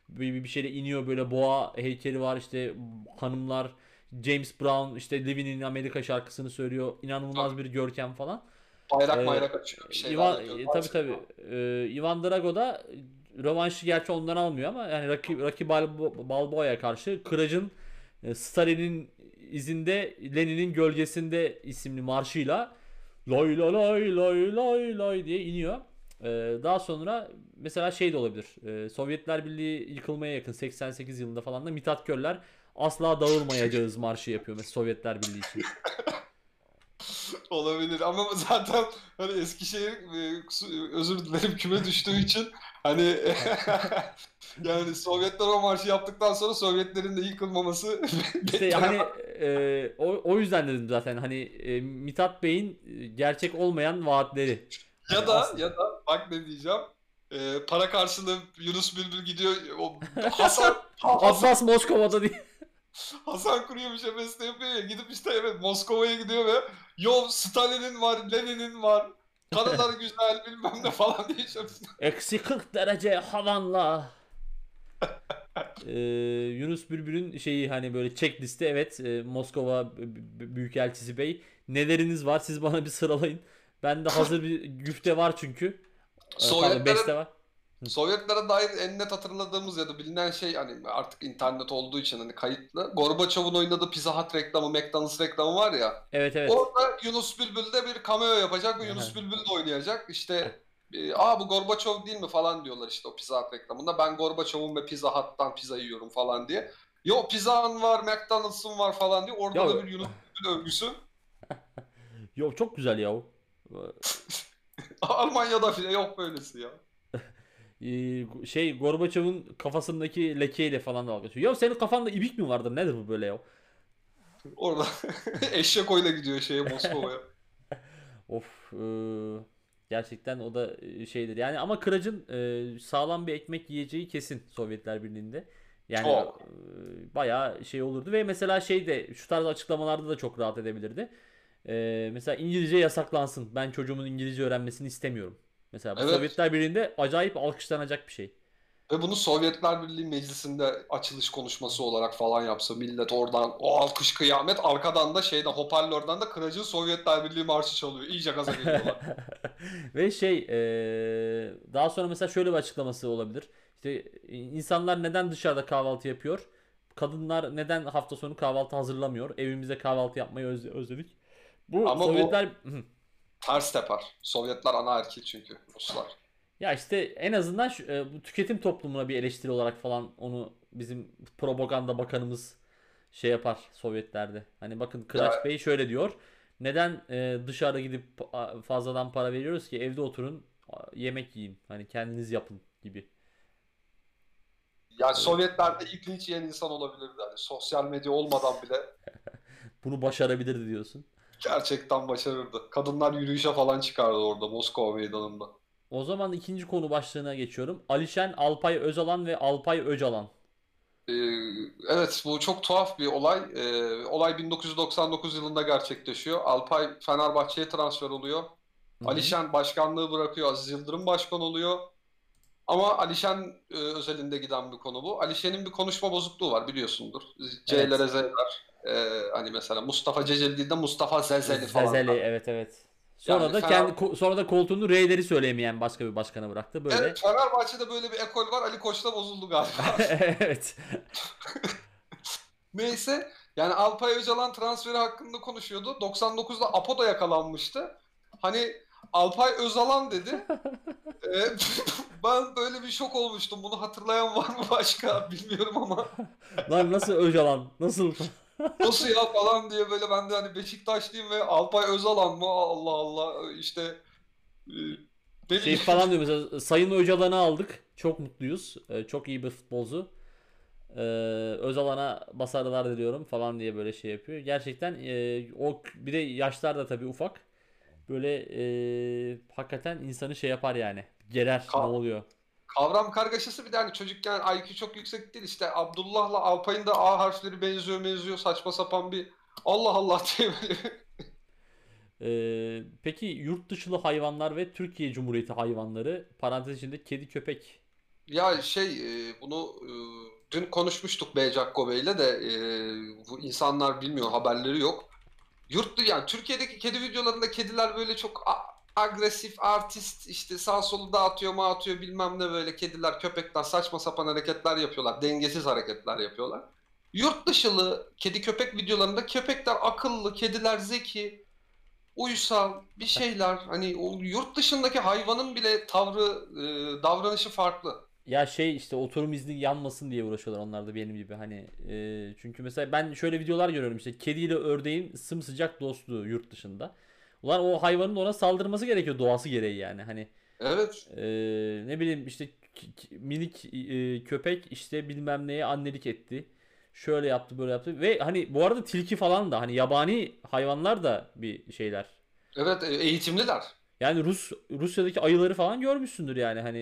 bir, bir şeyle iniyor böyle boğa heykeli var işte hanımlar James Brown işte Living in America şarkısını söylüyor inanılmaz bir görkem falan. Bayrak Ee, bayrak açıyor bir şeyler Ivan, yapıyor. e, tabii tabii. Ee, Ivan Drago da rövanşı gerçi ondan almıyor ama yani Rocky, Rocky Balbo- Balboa'ya karşı Kırac'ın e, Stalin'in izinde Lenin'in gölgesinde isimli marşıyla lay lay lay lay lay lay diye iniyor. Ee, daha sonra mesela şey de olabilir. Ee, Sovyetler Birliği yıkılmaya yakın 88 yılında falan da Mithat Körler asla dağılmayacağız marşı yapıyor mesela Sovyetler Birliği için. Olabilir ama zaten hani Eskişehir e, özür dilerim küme düştüğü için hani yani Sovyetler o marşı yaptıktan sonra Sovyetlerin de yıkılmaması İşte hani e, o, o yüzden dedim zaten hani e, Mithat Bey'in e, gerçek olmayan vaatleri. ya da Aslında. ya da bak ne diyeceğim e, para karşılığı Yunus Bülbül gidiyor o Hasan Hasan, Atlas Moskova'da diye. Hasan Kuru'ya bir şey beste yapıyor ya gidip işte evet Moskova'ya gidiyor ve yo Stalin'in var Lenin'in var Karalar güzel bilmem ne falan diye şey Eksi 40 derece havanla. Ee, Yunus Bülbül'ün şeyi hani böyle checkliste evet e, Moskova Büyükelçisi Bey neleriniz var siz bana bir sıralayın. Bende hazır bir güfte var çünkü. Ee, beste var. Sovyetlere dair en net hatırladığımız ya da bilinen şey hani artık internet olduğu için hani kayıtlı. Gorbaçov'un oynadığı Pizza Hut reklamı, McDonald's reklamı var ya. Evet evet. Orada Yunus Bülbül de bir cameo yapacak ve Yunus Bülbül de oynayacak. İşte e, aa bu Gorbaçov değil mi falan diyorlar işte o Pizza Hut reklamında. Ben Gorbaçov'un ve Pizza Hut'tan pizza yiyorum falan diye. Yo Pizza'nın var, McDonald's'ın var falan diye. Orada Ya- da bir Yunus Bülbül övgüsü. Yo çok güzel ya o. Almanya'da bile yok böylesi ya. Ee, şey Gorbaçov'un kafasındaki lekeyle falan dalga geçiyor. Ya senin kafanda ibik mi vardır? Nedir bu böyle ya? Orada eşek oyla gidiyor şeye Moskova'ya. Of eee, gerçekten o da e, şeydir. Yani ama Kıraç'ın e, sağlam bir ekmek yiyeceği kesin Sovyetler Birliği'nde. Yani Çok. e, bayağı şey olurdu ve mesela şey de şu tarz açıklamalarda da çok rahat edebilirdi. E, mesela İngilizce yasaklansın. Ben çocuğumun İngilizce öğrenmesini istemiyorum. Mesela bu Evet. Sovyetler Birliği'nde acayip alkışlanacak bir şey. Ve bunu Sovyetler Birliği Meclisi'nde açılış konuşması olarak falan yapsa millet oradan o alkış kıyamet arkadan da şeyden hoparlörden de Kırac'ın Sovyetler Birliği marşı çalıyor. İyice gaza geliyorlar. Ve şey e, daha sonra mesela şöyle bir açıklaması olabilir. İşte insanlar neden dışarıda kahvaltı yapıyor? Kadınlar neden hafta sonu kahvaltı hazırlamıyor? Evimizde kahvaltı yapmayı öz- özledik. Bu Ama bu- Sovyetler Hı. Ters tepar. Sovyetler ana erkil çünkü Ruslar. ya işte en azından şu, e, bu tüketim toplumuna bir eleştiri olarak falan onu bizim propaganda bakanımız şey yapar Sovyetlerde. Hani bakın Kıraç Ya- Bey şöyle diyor. Neden e, dışarı gidip fazladan para veriyoruz ki evde oturun yemek yiyin. Hani kendiniz yapın gibi. Yani Sovyetlerde ilk linç yiyen insan olabilirdi. Hani sosyal medya olmadan bile Bunu başarabilirdi diyorsun. Gerçekten başarırdı. Kadınlar yürüyüşe falan çıkardı orada Moskova meydanında. O zaman ikinci konu başlığına geçiyorum. Alişen, Alpay Özalan ve Alpay Öcalan. Ee, evet bu çok tuhaf bir olay. Ee, olay 1999 yılında gerçekleşiyor. Alpay Fenerbahçe'ye transfer oluyor. Hı hı. Alişen başkanlığı bırakıyor. Aziz Yıldırım başkan oluyor. Ama Alişen e, özelinde giden bir konu bu. Alişen'in bir konuşma bozukluğu var biliyorsundur. C'lere Z'ler. Ee, hani mesela Mustafa Ceceli değil de Mustafa Zezeli falan. Zezeli evet evet. Sonra Yani da Fener- kendi sonra da koltuğunu R'leri söyleyemeyen başka bir başkana bıraktı böyle. Evet Fenerbahçe'de böyle bir ekol var. Ali Koç'ta bozuldu galiba. evet. Neyse Yani Alpay Öcalan transferi hakkında konuşuyordu. 99'da Apo da yakalanmıştı. Hani Alpay Özalan dedi. Ee, ben böyle bir şok olmuştum. Bunu hatırlayan var mı başka bilmiyorum ama Lan nasıl Öcalan? Nasıl? Nasıl ya falan diye böyle ben de hani Beşiktaşlıyım ve Alpay Özalan mı? Allah Allah işte e, ne Şey falan diyor mesela Sayın Öcalan'ı aldık. Çok mutluyuz. Ee, çok iyi bir futbolcu. Ee, Özalan'a başarılar diliyorum falan diye böyle şey yapıyor. Gerçekten e, o bir de yaşlar da tabii ufak. Böyle e, hakikaten insanı şey yapar yani. Gerer Ka- ne oluyor. Kavram kargaşası bir de hani çocukken IQ çok yüksek değil işte Abdullah'la Alpay'ın da A harfleri benziyor benziyor saçma sapan bir Allah Allah diye böyle Ee, peki yurt dışılı hayvanlar ve Türkiye Cumhuriyeti hayvanları parantez içinde kedi köpek. Ya şey e, bunu e, dün konuşmuştuk Beycakko Bey'le de e, bu insanlar bilmiyor haberleri yok. Yurt yani Türkiye'deki kedi videolarında kediler böyle çok agresif artist işte sağ solu dağıtıyor mağatıyor bilmem ne böyle kediler köpekler saçma sapan hareketler yapıyorlar dengesiz hareketler yapıyorlar. Yurt dışılı kedi köpek videolarında köpekler akıllı kediler zeki uysal bir şeyler hani o yurt dışındaki hayvanın bile tavrı e, davranışı farklı. Ya şey işte oturum izni yanmasın diye uğraşıyorlar onlar da benim gibi hani e, çünkü mesela ben şöyle videolar görüyorum işte kediyle ördeğin sımsıcak dostluğu yurt dışında. Ulan o hayvanın ona saldırması gerekiyor doğası gereği yani hani Evet. e, ne bileyim işte minik e, köpek işte bilmem neye annelik etti. Şöyle yaptı böyle yaptı ve hani bu arada tilki falan da hani yabani hayvanlar da bir şeyler. Evet, e, eğitimliler. Yani Rus Rusya'daki ayıları falan görmüşsündür yani hani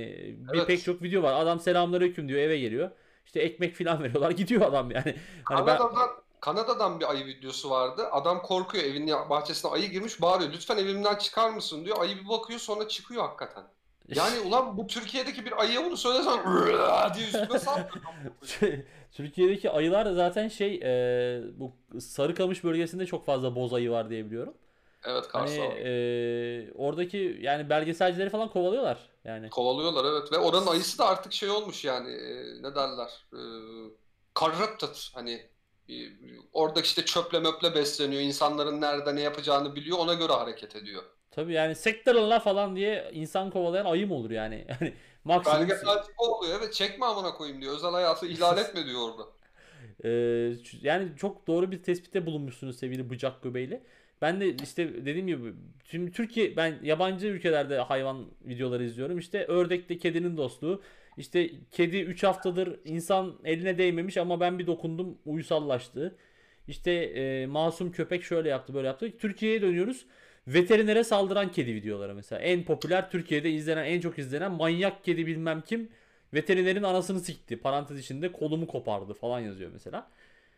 bir Evet. pek çok video var. Adam selamünaleyküm diyor eve geliyor. İşte ekmek falan veriyorlar gidiyor adam yani. Hani ben Kanada'dan Kanada'dan bir ayı videosu vardı. Adam korkuyor evinin bahçesine ayı girmiş bağırıyor. Lütfen evimden çıkar mısın diyor. Ayı bir bakıyor sonra çıkıyor hakikaten. Yani ulan bu Türkiye'deki bir ayıya bunu söylesen diye üstüne saldırıyor. Türkiye'deki ayılar zaten şey e, bu Sarıkamış bölgesinde çok fazla boz ayı var diye biliyorum. Evet Hani Kars'a var. e, oradaki yani belgeselcileri falan kovalıyorlar yani. Kovalıyorlar evet ve oranın ayısı da artık şey olmuş yani e, ne derler e, corrupted hani orada işte çöple möple besleniyor. İnsanların nerede ne yapacağını biliyor ona göre hareket ediyor. Tabii yani sektörün la falan diye insan kovalayan ayı mı olur yani? Yani maksimum Belgesel oluyor evet çekme amına koyayım diyor. Özel hayatı ihlal etme diyor orada. Ee, yani çok doğru bir tespitte bulunmuşsunuz sevgili Bıcak Göbeyli. Ben de işte dediğim gibi şimdi Türkiye ben yabancı ülkelerde hayvan videoları izliyorum. İşte ördekte kedinin dostluğu. İşte kedi 3 haftadır insan eline değmemiş ama ben bir dokundum uysallaştı. İşte e, masum köpek şöyle yaptı böyle yaptı. Türkiye'ye dönüyoruz. Veterinere saldıran kedi videoları mesela. En popüler Türkiye'de izlenen en çok izlenen manyak kedi bilmem kim veterinerin anasını sikti. Parantez içinde kolumu kopardı falan yazıyor mesela.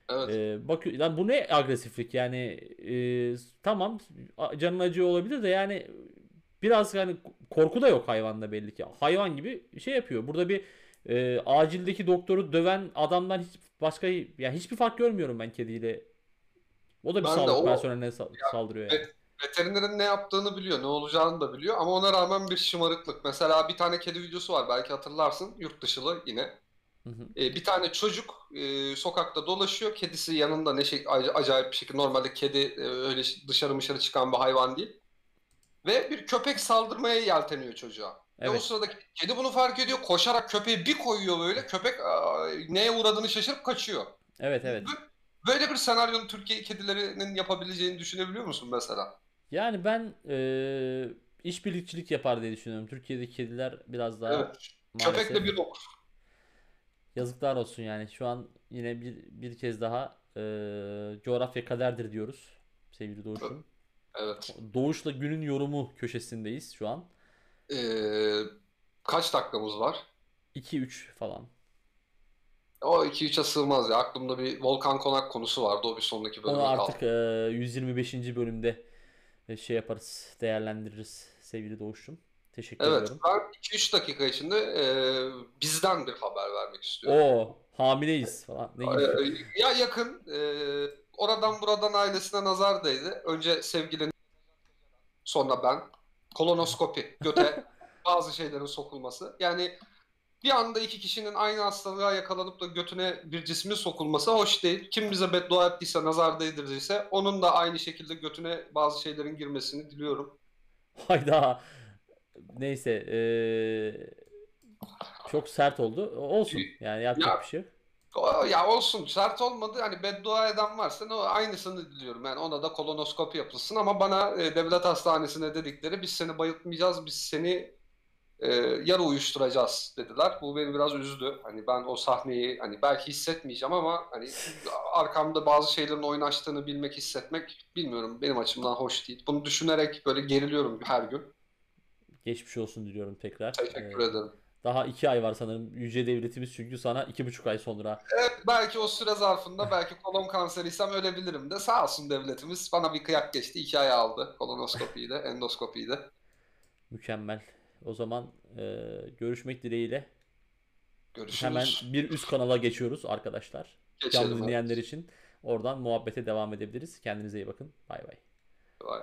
Evet. Ee, bak lan bu ne agresiflik yani e, tamam canın acıyor olabilir de yani biraz yani korku da yok hayvanda belli ki. Hayvan gibi şey yapıyor. Burada bir e, acildeki doktoru döven adamdan hiç başka yani hiçbir fark görmüyorum ben kediyle. O da bir Ben sağlık o- personeline sa- saldırıyor yani. Veterinerin ne yaptığını biliyor, ne olacağını da biliyor ama ona rağmen bir şımarıklık. Mesela bir tane kedi videosu var belki hatırlarsın yurt dışılı yine. Hı hı. Ee, bir tane çocuk e, sokakta dolaşıyor. Kedisi yanında ne şey ac- acayip bir şekilde normalde kedi e, öyle dışarı dışarı çıkan bir hayvan değil. Ve bir köpek saldırmaya yelteniyor çocuğa. Ve o Evet. sırada kedi bunu fark ediyor. Koşarak köpeği bir koyuyor böyle. Köpek aa, neye uğradığını şaşırıp kaçıyor. Evet evet. Böyle bir senaryonun Türkiye kedilerinin yapabileceğini düşünebiliyor musun mesela? Yani ben e, işbirlikçilik yapar diye düşünüyorum. Türkiye'deki kediler biraz daha Evet. maalesef Köpekle bir olur. yazıklar olsun yani. Şu an yine bir bir kez daha e, coğrafya kaderdir diyoruz sevgili Doğuş'um. Evet. Doğuş'la günün yorumu köşesindeyiz şu an. Ee, kaç dakikamız var? 2-3 falan. O 2-3'e sığmaz ya. Aklımda bir Volkan Konak konusu vardı. O bir sonraki bölüme Onu kaldı. artık e, 125. bölümde e, şey yaparız, değerlendiririz sevgili Doğuş'um. Teşekkür Evet, ediyorum. ben 2-3 dakika içinde e, bizden bir haber vermek istiyorum. Oo, hamileyiz falan. Ne gibi? Ya yakın, e, oradan buradan ailesine nazar değdi. Önce sevgilinin, sonra ben. Kolonoskopi, göte bazı şeylerin sokulması. Yani bir anda iki kişinin aynı hastalığa yakalanıp da götüne bir cismin sokulması hoş değil. Kim bize beddua ettiyse, nazar değdirdiyse onun da aynı şekilde götüne bazı şeylerin girmesini diliyorum. Hayda. Neyse. eee, çok sert oldu. Olsun. Yani yapacak Ya- bir şey. O- Ya olsun sert olmadı hani beddua eden varsa ne aynısını diliyorum yani ona da kolonoskopi yapılsın ama bana e, devlet hastanesine dedikleri biz seni bayıltmayacağız biz seni e, yarı uyuşturacağız dediler. Bu beni biraz üzdü. Hani ben o sahneyi hani belki hissetmeyeceğim ama hani arkamda bazı şeylerin oynaştığını bilmek hissetmek bilmiyorum benim açımdan hoş değil. Bunu düşünerek böyle geriliyorum her gün. Geçmiş olsun diliyorum tekrar. Teşekkür Eee, ederim. Daha iki ay var sanırım. Yüce devletimiz çünkü sana iki buçuk ay sonra. Evet, belki o süre zarfında belki kolon kanseriysem ölebilirim de sağ olsun devletimiz bana bir kıyak geçti. iki ay aldı kolonoskopiyi de endoskopiyi de. Mükemmel. O zaman eee, görüşmek dileğiyle. Görüşürüz. Hemen bir üst kanala geçiyoruz arkadaşlar. Geçelim, Canlı dinleyenler için oradan muhabbete devam edebiliriz. Kendinize iyi bakın. Bay bay. Vay.